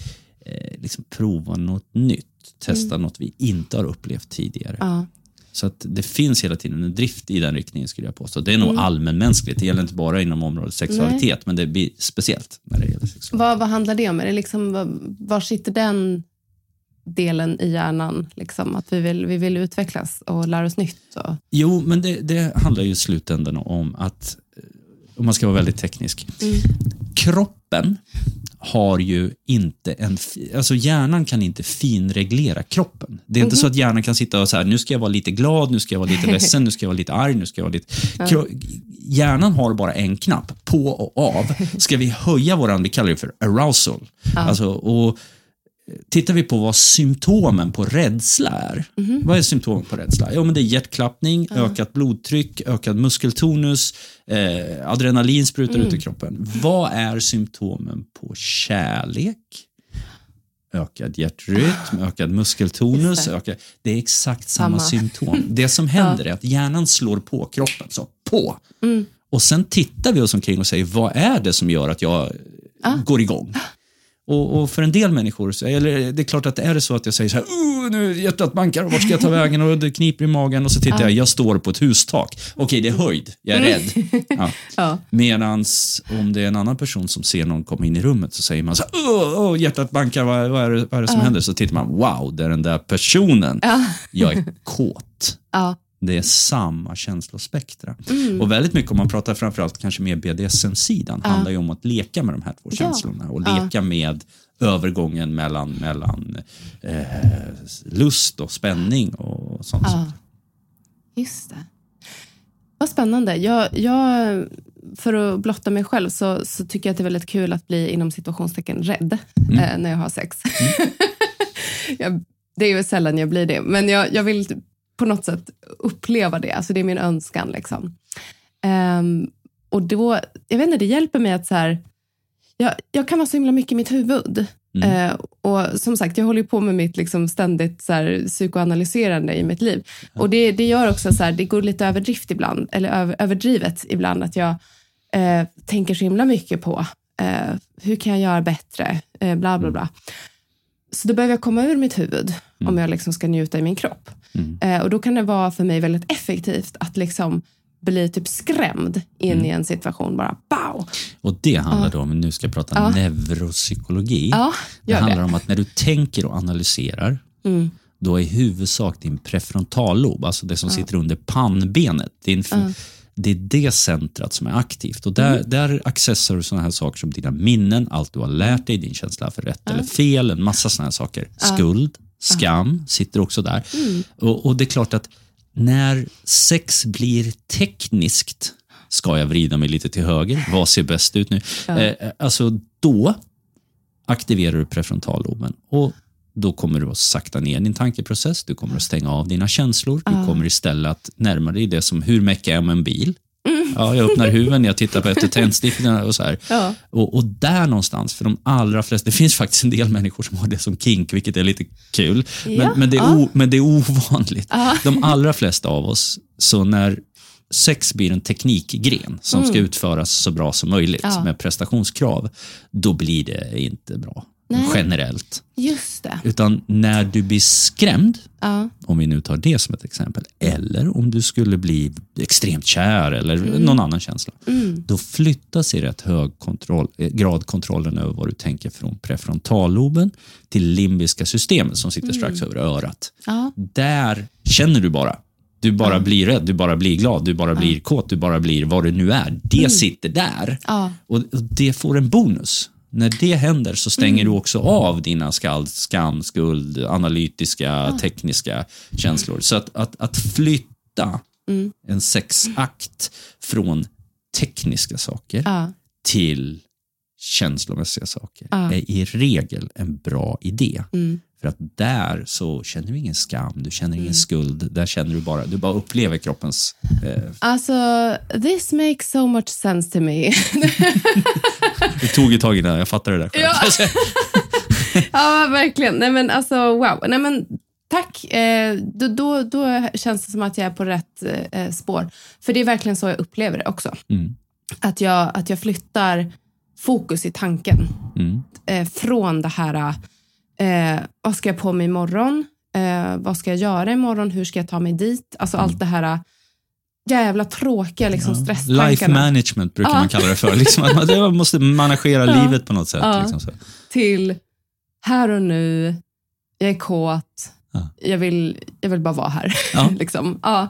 S3: eh, liksom provar något nytt, testar något vi inte har upplevt tidigare.
S1: Ja.
S3: Så att det finns hela tiden en drift i den riktningen skulle jag påstå. Det är nog allmänmänskligt, det gäller inte bara inom området sexualitet men det blir speciellt när det gäller sexualitet.
S1: Vad, vad handlar det om? Är det liksom, var, var sitter den delen i hjärnan? Liksom, att vi vill, vi vill utvecklas och lära oss nytt? Och,
S3: Jo, men det, det handlar ju i slutändan om att, eh, om man ska vara väldigt teknisk, kroppen har ju inte en, alltså hjärnan kan inte finreglera kroppen. Det är inte så att hjärnan kan sitta och säga, nu ska jag vara lite glad, nu ska jag vara lite ledsen, nu ska jag vara lite arg, nu ska jag vara lite... Kro- Hjärnan har bara en knapp, på och av. Ska vi höja våran, vi kallar det för arousal. Alltså, och tittar vi på vad symptomen på rädsla är.
S1: Mhm.
S3: Vad är symptomen på rädsla? Jo, men det är hjärtklappning, ökat blodtryck, ökad muskeltonus, eh, adrenalin sprutar
S1: Mm.
S3: ut i kroppen. Vad är symptomen på kärlek? Ökad hjärtrytm, ökad muskeltonus. Ökad, det är exakt samma,
S1: Samma.
S3: symptom. Det som händer är att hjärnan slår på kroppen, så på.
S1: Mm.
S3: Och sen tittar vi oss omkring och säger, vad är det som gör att jag
S1: Ah.
S3: går igång? Och, och för en del människor, så, eller det är klart att är det så att jag säger så här, "Uh, nu hjärtat bankar och vart ska jag ta vägen och det kniper i magen och så tittar jag, jag står på ett hustak. Okej, det är höjd, jag är rädd. Ja.
S1: Ja.
S3: Medans om det är en annan person som ser någon komma in i rummet så säger man så här, "Åh, åh, hjärtat bankar, vad, vad, är det, vad är det som händer? Så tittar man, wow, det är den där personen. Jag är kåt.
S1: Ja.
S3: Det är samma känslospektra. Och väldigt mycket, om man pratar framförallt kanske mer BDSM-sidan, handlar ju om att leka med de här två känslorna och leka med övergången mellan, mellan eh, lust och spänning och sånt.
S1: Ja. Just det. Vad spännande. Jag, jag, för att blotta mig själv så, så tycker jag att det är väldigt kul att bli inom situationstecken rädd eh, när jag har sex. jag, det är ju sällan jag blir det, men jag, jag vill på något sätt uppleva det. Alltså det är min önskan. Liksom. Ehm, och då, jag vet inte, det hjälper mig att så här, jag, jag kan vara så himla mycket i mitt huvud. Eh, och som sagt, jag håller på med mitt liksom ständigt så här, psykoanalyserande i mitt liv. Och det, det gör också så här, det går lite överdrift ibland, eller över, överdrivet ibland, att jag eh, tänker så himla mycket på eh, hur kan jag göra bättre, eh, bla bla bla. Så då behöver jag komma ur mitt huvud om jag liksom ska njuta i min kropp. Eh, och då kan det vara för mig väldigt effektivt att liksom bli typ skrämd in i en situation. Bara pow!
S3: Och det handlar då om, nu ska jag prata neuropsykologi.
S1: Ja,
S3: det handlar
S1: det.
S3: om att när du tänker och analyserar,
S1: Mm.
S3: då är huvudsak din prefrontallob, alltså det som sitter under pannbenet, din, det är det centrat som är aktivt. Och
S1: Mm.
S3: där, där accessar du sådana här saker som dina minnen, allt du har lärt dig, din känsla för rätt eller fel, en massa sådana här saker. Skuld, skam sitter också där.
S1: Mm.
S3: Och, och det är klart att när sex blir tekniskt, ska jag vrida mig lite till höger, vad ser bäst ut nu? Eh, alltså då aktiverar du prefrontalloben och då kommer du att sakta ner din tankeprocess, du kommer att stänga av dina känslor, du kommer istället att närma dig det som hur mäckig är med en bil? Ja, jag öppnar huven, jag tittar på efter tändstiften och så här.
S1: Ja.
S3: Och, och där någonstans, för de allra flesta, det finns faktiskt en del människor som har det som kink, vilket är lite kul, men,
S1: Ja,
S3: men, det, är
S1: ja.
S3: o, men det är ovanligt. De allra flesta av oss, så när sex blir en teknikgren som ska utföras så bra som möjligt
S1: Mm.
S3: Med prestationskrav, då blir det inte bra generellt.
S1: Just det.
S3: Utan när du blir skrämd,
S1: Ja.
S3: om vi nu tar det som ett exempel, eller om du skulle bli extremt kär eller någon annan känsla, då flyttas i rätt hög kontroll, eh, grad kontrollen över vad du tänker från prefrontalloben till limbiska systemet som sitter strax över örat.
S1: Ja.
S3: Där känner du bara. Du bara blir rädd, du bara blir glad, du bara blir kåt, du bara blir vad det nu är. Det sitter där.
S1: Ja.
S3: Och och det får en bonus. När det händer så stänger du också av dina skall, skam, skuld, analytiska, tekniska känslor. Så att, att, att flytta en sexakt från tekniska saker
S1: Ja.
S3: till känslomässiga saker
S1: Ja.
S3: är i regel en bra idé. För att där så känner du ingen skam, du känner ingen skuld, där känner du bara, du bara upplever kroppens... Eh,
S1: Alltså, this makes so much sense to me.
S3: det tog ett tag innan jag fattade det där själv.
S1: ja, verkligen. Nej, men alltså, wow. Nej, men, tack. Eh, då, då, då känns det som att jag är på rätt eh, spår. För det är verkligen så jag upplever det också.
S3: Mm.
S1: Att, jag, att jag flyttar fokus i tanken
S3: Mm.
S1: eh, från det här, eh, vad ska jag på mig imorgon? Eh, vad ska jag göra imorgon? Hur ska jag ta mig dit? Alltså allt det här jävla tråkiga liksom, stresstankarna.
S3: Life management brukar man kalla det för. Liksom, man måste managera livet på något sätt.
S1: Ja.
S3: Liksom, så.
S1: till här och nu, jag är kåt,
S3: Ja.
S1: jag, vill, jag vill bara vara här.
S3: Ja.
S1: liksom. ja.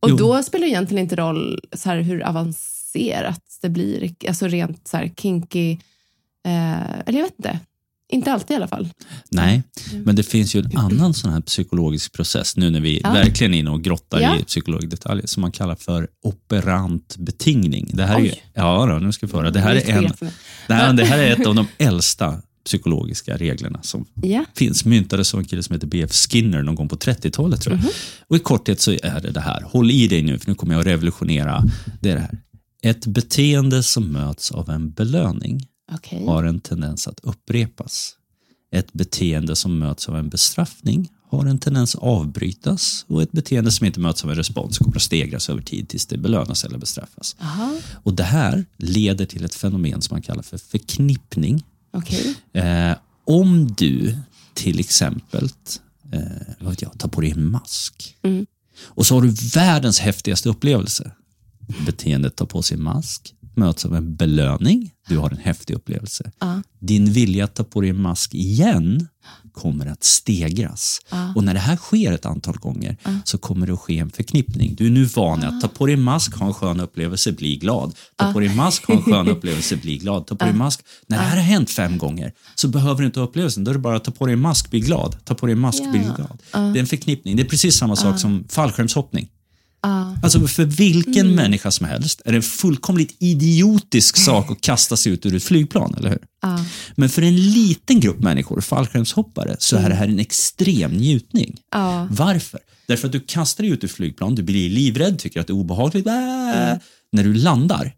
S1: Och
S3: Jo.
S1: då spelar det egentligen inte roll så här, hur avancerat det blir, alltså rent så här, kinky, eh, eller jag vet inte. Inte alltid i alla fall.
S3: Nej, men det finns ju en annan sån här psykologisk process nu när vi
S1: Ja.
S3: verkligen är inne och grottar
S1: Ja.
S3: i psykologdetaljer som man kallar för operant betingning. Det här är,
S1: Oj.
S3: ja, då, nu ska vi höra. Det här, är en, det, här, det här är ett av de äldsta psykologiska reglerna som
S1: Ja.
S3: finns. Myntades av en kille som heter B.F. Skinner någon gång på 30-talet tror jag. Och i korthet så är det det här. Håll i dig nu för nu kommer jag att revolutionera. Det är det här. Ett beteende som möts av en belöning
S1: Okej.
S3: har en tendens att upprepas. Ett beteende som möts av en bestraffning har en tendens att avbrytas och ett beteende som inte möts av en respons kommer att stegras över tid tills det belönas eller bestraffas.
S1: Aha.
S3: Och Det här leder till ett fenomen som man kallar för förknippning.
S1: Okej.
S3: Eh, om du till exempel eh, vad vet jag, tar på dig en mask och så har du världens häftigaste upplevelse. Beteendet tar på sig mask, möts av en belöning, du har en häftig upplevelse. Din vilja att ta på dig en mask igen kommer att stegras. Och när det här sker ett antal gånger så kommer det att ske en förknippning. Du är nu van att ta på dig en mask, ha en skön upplevelse, bli glad. Ta på dig en mask, ha en skön upplevelse, bli glad. Ta på dig en mask. När det här har hänt fem gånger så behöver du inte ha upplevelsen. Då är det bara att ta på dig en mask, bli glad. Ta på dig en mask, bli glad. Det är en förknippning. Det är precis samma sak som fallskärmshoppning. Alltså för vilken människa som helst är det en fullkomligt idiotisk sak att kasta sig ut ur ett flygplan, eller hur? Men för en liten grupp människor, fallskärmshoppare, så är det här en extrem njutning. Varför? Därför att du kastar dig ut ur flygplan, du blir livrädd, tycker att det är obehagligt. Äh. När du landar,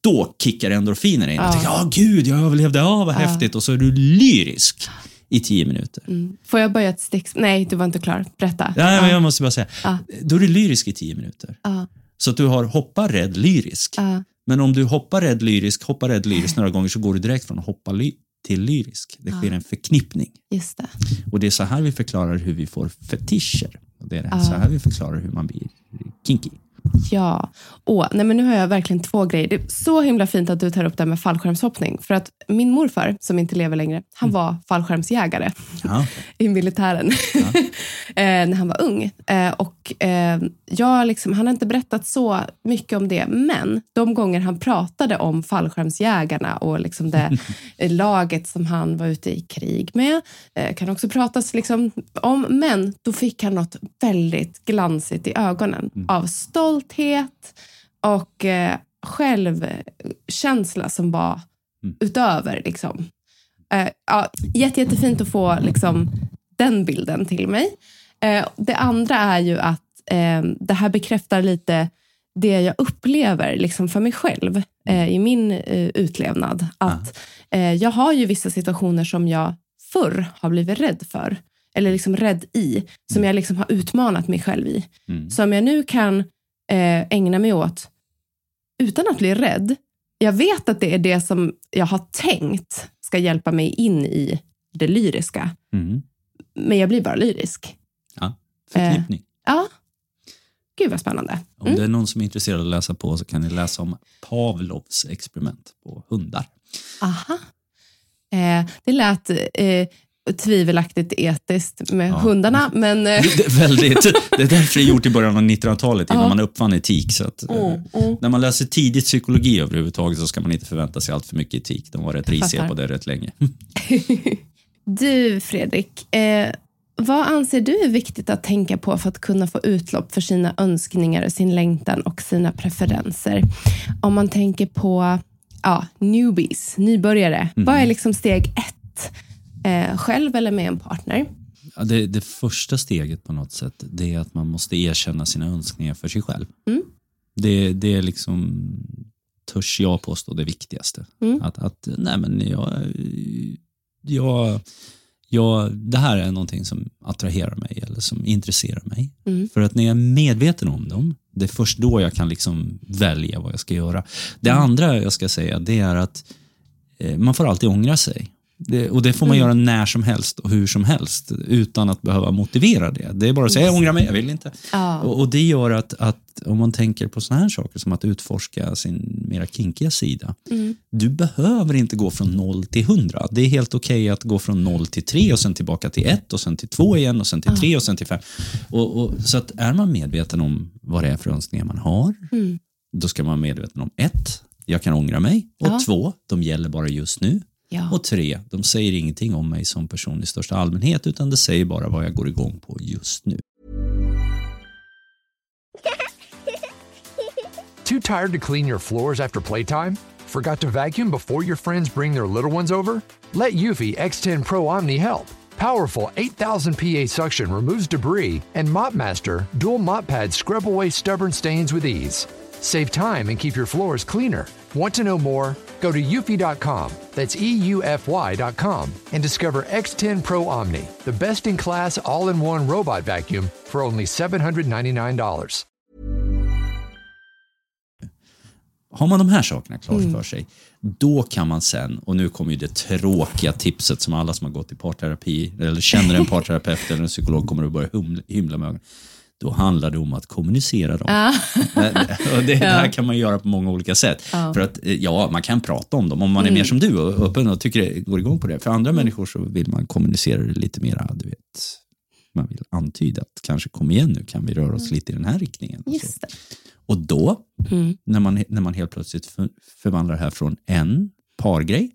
S3: då kickar endorfinerna in. Ja. Tänker, ja, gud, jag överlevde, ja, vad häftigt. Och så är du lyrisk i tio minuter.
S1: Får jag börja ett stick? Nej, du var inte klar. Berätta.
S3: Ja, men jag måste bara säga, då är du lyrisk i tio minuter.
S1: Ja.
S3: Så att du har hoppa rädd lyrisk. Men om du hoppar rädd lyrisk, hoppar rädd lyrisk några gånger så går du direkt från hoppa ly till lyrisk. Det sker en förknippning.
S1: Just det.
S3: Och det är så här vi förklarar hur vi får fetischer. Och det är så här vi förklarar hur man blir kinky.
S1: Ja. Åh, nej men nu har jag verkligen två grejer. Det är så himla fint att du tar upp det här med fallskärmshoppning. För att min morfar, som inte lever längre, han var fallskärmsjägare
S3: Ja.
S1: i militären eh, när han var ung. Eh, och eh, jag liksom, han har inte berättat så mycket om det, men de gånger han pratade om fallskärmsjägarna och liksom det laget som han var ute i krig med, kan också pratas liksom om, men då fick han något väldigt glansigt i ögonen av stolthet och eh, självkänsla som var utöver. Liksom. Eh, ja, jätte, jättefint att få liksom, den bilden till mig. Eh, det andra är ju att eh, det här bekräftar lite det jag upplever liksom för mig själv eh, i min eh, utlevnad. Att eh, Jag har ju vissa situationer som jag förr har blivit rädd för. Eller liksom rädd i. Som jag liksom har utmanat mig själv i. Som jag nu kan eh, ägna mig åt utan att bli rädd. Jag vet att det är det som jag har tänkt ska hjälpa mig in i det lyriska.
S3: Mm.
S1: Men jag blir bara lyrisk.
S3: Ja. Förknippning.
S1: Ja. Gud vad spännande.
S3: Om det är någon som är intresserad av att läsa på så kan ni läsa om Pavlovs experiment på hundar.
S1: Aha. Eh, det lät eh, tvivelaktigt etiskt med hundarna, men... Eh,
S3: Det är, väldigt, det är därför det är gjort i början av 1900-talet innan man uppfann etik. Så att, eh,
S1: Mm,
S3: När man läser tidigt psykologi överhuvudtaget så ska man inte förvänta sig allt för mycket etik. De var rätt risiga på det rätt länge.
S1: Du Fredrik, eh, vad anser du är viktigt att tänka på för att kunna få utlopp för sina önskningar, sin längtan och sina preferenser? Om man tänker på ja, newbies, nybörjare. Vad är liksom steg ett? Eh, själv eller med en partner?
S3: Ja, det, det första steget på något sätt det är att man måste erkänna sina önskningar för sig själv. Det, det är liksom, törs jag påstå, det viktigaste. Att, att nej men jag, jag, jag, det här är någonting som attraherar mig eller som intresserar mig. För att när jag är medveten om dem, det är först då jag kan liksom välja vad jag ska göra. Det andra jag ska säga det är att eh, man får alltid ångra sig. Det, och det får man göra när som helst och hur som helst utan att behöva motivera det. Det är bara att säga jag ångrar mig, jag vill inte.
S1: Ja.
S3: Och, och det gör att, att om man tänker på såna här saker som att utforska sin mera kinkiga sida. Du behöver inte gå från noll till hundra. Det är helt okej att gå från noll till tre och sen tillbaka till ett och sen till två igen och sen till tre och sen till fem. Och, och, så att är man medveten om vad det är för önskningar man har, då ska man vara medveten om ett, jag kan ångra mig. Och
S1: Ja.
S3: två, de gäller bara just nu.
S1: Ja.
S3: Och tre, de säger ingenting om mig som person i största allmänhet utan det säger bara vad jag går igång på just nu.
S5: Too tired to clean your floors after playtime? Forgot to vacuum before your friends bring their little ones over? Let Eufy X10 Pro Omni help. Powerful 8000 PA suction removes debris, and MopMaster dual mop pads scrub away stubborn stains with ease. Save time and keep your floors cleaner. Want to know more? Go to eufy.com, that's E EUFY.com, and discover X10 Pro Omni, the best in class all in one robot vacuum for only $799.
S3: Har man de här sakerna klart för sig, då kan man sen, och nu kommer ju det tråkiga tipset som alla som har gått i parterapi, eller känner en parterapeut eller en psykolog kommer att börja hymla med ögonen. Då handlar det om att kommunicera dem. och det här kan man göra på många olika sätt. För att, eh, ja, man kan prata om dem om man är mer som du och öppen och tycker det går igång på det. För andra människor så vill man kommunicera det lite mera, du vet, man vill antyda att kanske kom igen nu, kan vi röra oss lite i den här riktningen.
S1: Just det.
S3: Och då, när, man, när man helt plötsligt för, förvandlar det här från en pargrej,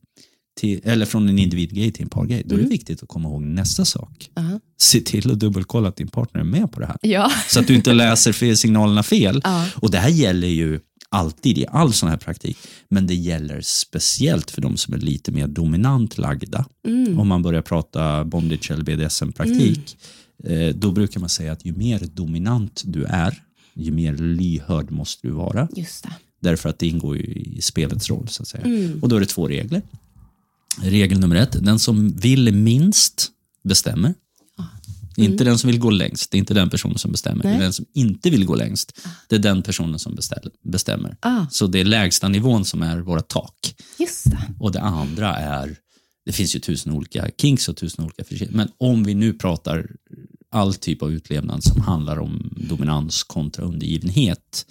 S3: till, eller från en individgrej till en pargrej, då är det viktigt att komma ihåg nästa sak.
S1: Ja.
S3: Se till att dubbelkolla att din partner är med på det här.
S1: Ja.
S3: Så att du inte läser fel signalerna fel.
S1: Ja.
S3: Och det här gäller ju alltid i all sån här praktik, men det gäller speciellt för de som är lite mer dominant lagda.
S1: Mm.
S3: Om man börjar prata bondage eller BDSM-praktik, eh, då brukar man säga att ju mer dominant du är, ju mer lyhörd måste du vara.
S1: Just det.
S3: Därför att det ingår ju i spelets roll. så att säga.
S1: Mm.
S3: Och då är det två regler. Regel nummer ett, den som vill minst bestämmer. Inte den som vill gå längst, det är inte den personen som bestämmer. Det är
S1: Nej.
S3: den som inte vill gå längst, det är den personen som bestämmer.
S1: Ah.
S3: Så det är lägsta nivån som är våra tak.
S1: Just det.
S3: Och det andra är, det finns ju tusen olika kinks och tusen olika förtjänster. Men om vi nu pratar all typ av utlevnad som handlar om dominans kontra undergivenhet.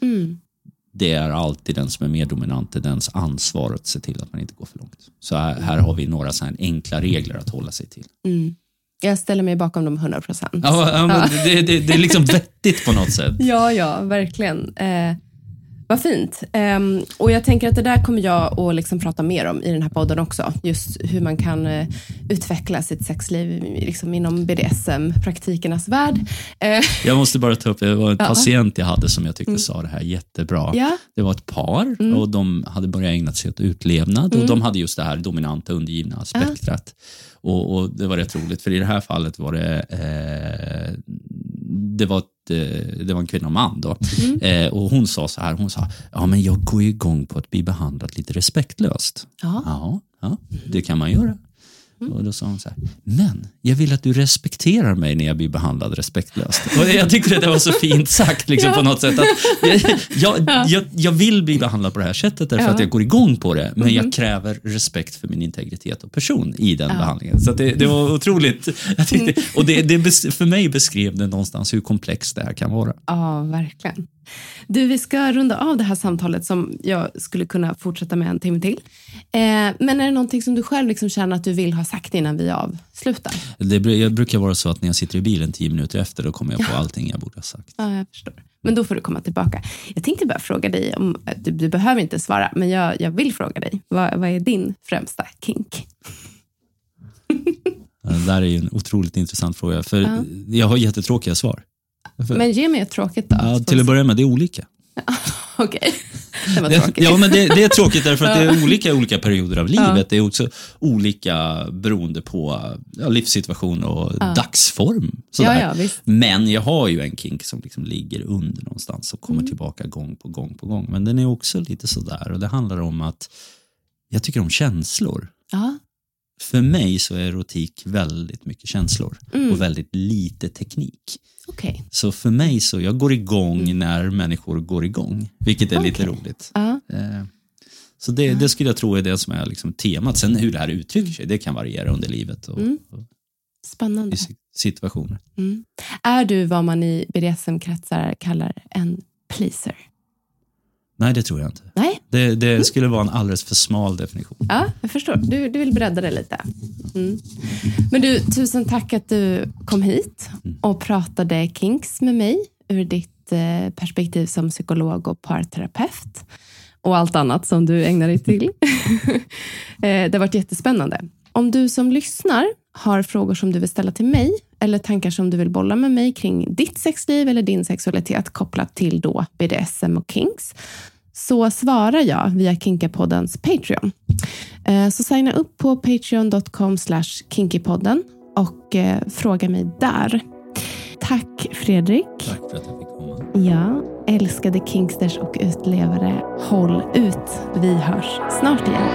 S3: Det är alltid den som är mer dominant, det är dens ansvar att se till att man inte går för långt. Så här, här har vi några så enkla regler att hålla sig till.
S1: Jag ställer mig bakom dem 100 procent.
S3: Ja, ja, men det, det, det är liksom vettigt på något sätt.
S1: Ja, ja, verkligen. Eh, vad fint. Ehm, och jag tänker att det där kommer jag att liksom prata mer om i den här podden också. Just hur man kan eh, utveckla sitt sexliv liksom inom BDSM-praktikernas värld. Eh,
S3: Jag måste bara ta upp, det var en
S1: Ja.
S3: patient jag hade som jag tyckte sa det här jättebra.
S1: Ja. Mm.
S3: Det var ett par och de hade börjat ägna sig åt utlevnad och de hade just det här dominanta undergivna spektrat. Och, och det var rätt roligt för i det här fallet var det eh, det var, ett, eh, det var en kvinna och man då.
S1: Mm.
S3: Eh, och hon sa så här, hon sa, ja men jag går igång på att bli behandlad lite respektlöst.
S1: Ja.
S3: Ja, ja det kan man göra. Och då sa hon så här, men jag vill att du respekterar mig när jag blir behandlad respektlöst. Och jag tyckte att det var så fint sagt liksom, på något sätt. Att jag, jag, jag, vill bli behandlad på det här sättet därför
S1: Ja.
S3: att jag går igång på det, men jag kräver respekt för min integritet och person i den behandlingen. Så det, det var otroligt. Tyckte, och det, det, för mig beskrev det någonstans hur komplext det här kan vara.
S1: Ja, verkligen. Du, vi ska runda av det här samtalet som jag skulle kunna fortsätta med en timme till. Eh, men är det någonting som du själv liksom känner att du vill ha sagt innan vi avslutar?
S3: Det jag brukar vara så att när jag sitter i bilen tio minuter efter, då kommer jag på allting jag borde ha sagt.
S1: Ja, jag förstår. Men då får du komma tillbaka. Jag tänkte bara fråga dig, om, du, du behöver inte svara, men jag, jag vill fråga dig. Vad, vad är din främsta kink?
S3: Det där är ju en otroligt intressant fråga, för jag har jättetråkiga svar.
S1: Men ge mig ett tråkigt då.
S3: ja, till att börja med, det är olika.
S1: Okej, det var tråkigt.
S3: ja, men det, det är tråkigt därför att det är olika i olika perioder av livet. Det är också olika beroende på ja, livssituation och dagsform. Sådär.
S1: Ja, ja.
S3: Men jag har ju en kink som liksom ligger under någonstans och
S1: Mm.
S3: kommer tillbaka gång på gång på gång. Men den är också lite sådär och det handlar om att jag tycker om känslor.
S1: Ja,
S3: För mig så är erotik väldigt mycket känslor
S1: Mm.
S3: och väldigt lite teknik.
S1: Okej.
S3: Så för mig så, jag går igång när människor går igång, vilket är lite
S1: Mm. Okej.
S3: roligt. Eh, Så det, det skulle jag tro är det som är liksom temat. Sen hur det här uttrycker sig, det kan variera under livet och,
S1: Mm. Spännande.
S3: situationer.
S1: Är du vad man i BDSM-kretsar kallar en pleaser?
S3: Nej, det tror jag inte.
S1: Nej,
S3: Det, det skulle vara en alldeles för smal definition.
S1: ja, jag förstår. Du, du vill bredda det lite. Mm. Men du, tusen tack att du kom hit och pratade kinks med mig ur ditt eh, perspektiv som psykolog och parterapeut och allt annat som du ägnar dig till. Eh, det har varit jättespännande. Om du som lyssnar har frågor som du vill ställa till mig eller tankar som du vill bolla med mig kring ditt sexliv eller din sexualitet kopplat till då BDSM och kinks så svarar jag via Kinkapoddens Patreon. Eh, Så signa upp på patreon.com kinkypodden och eh, fråga mig där. Tack Fredrik.
S3: Tack för att jag fick komma.
S1: Ja, älskade Kingsters och utlevare. Håll ut. Vi hörs snart igen.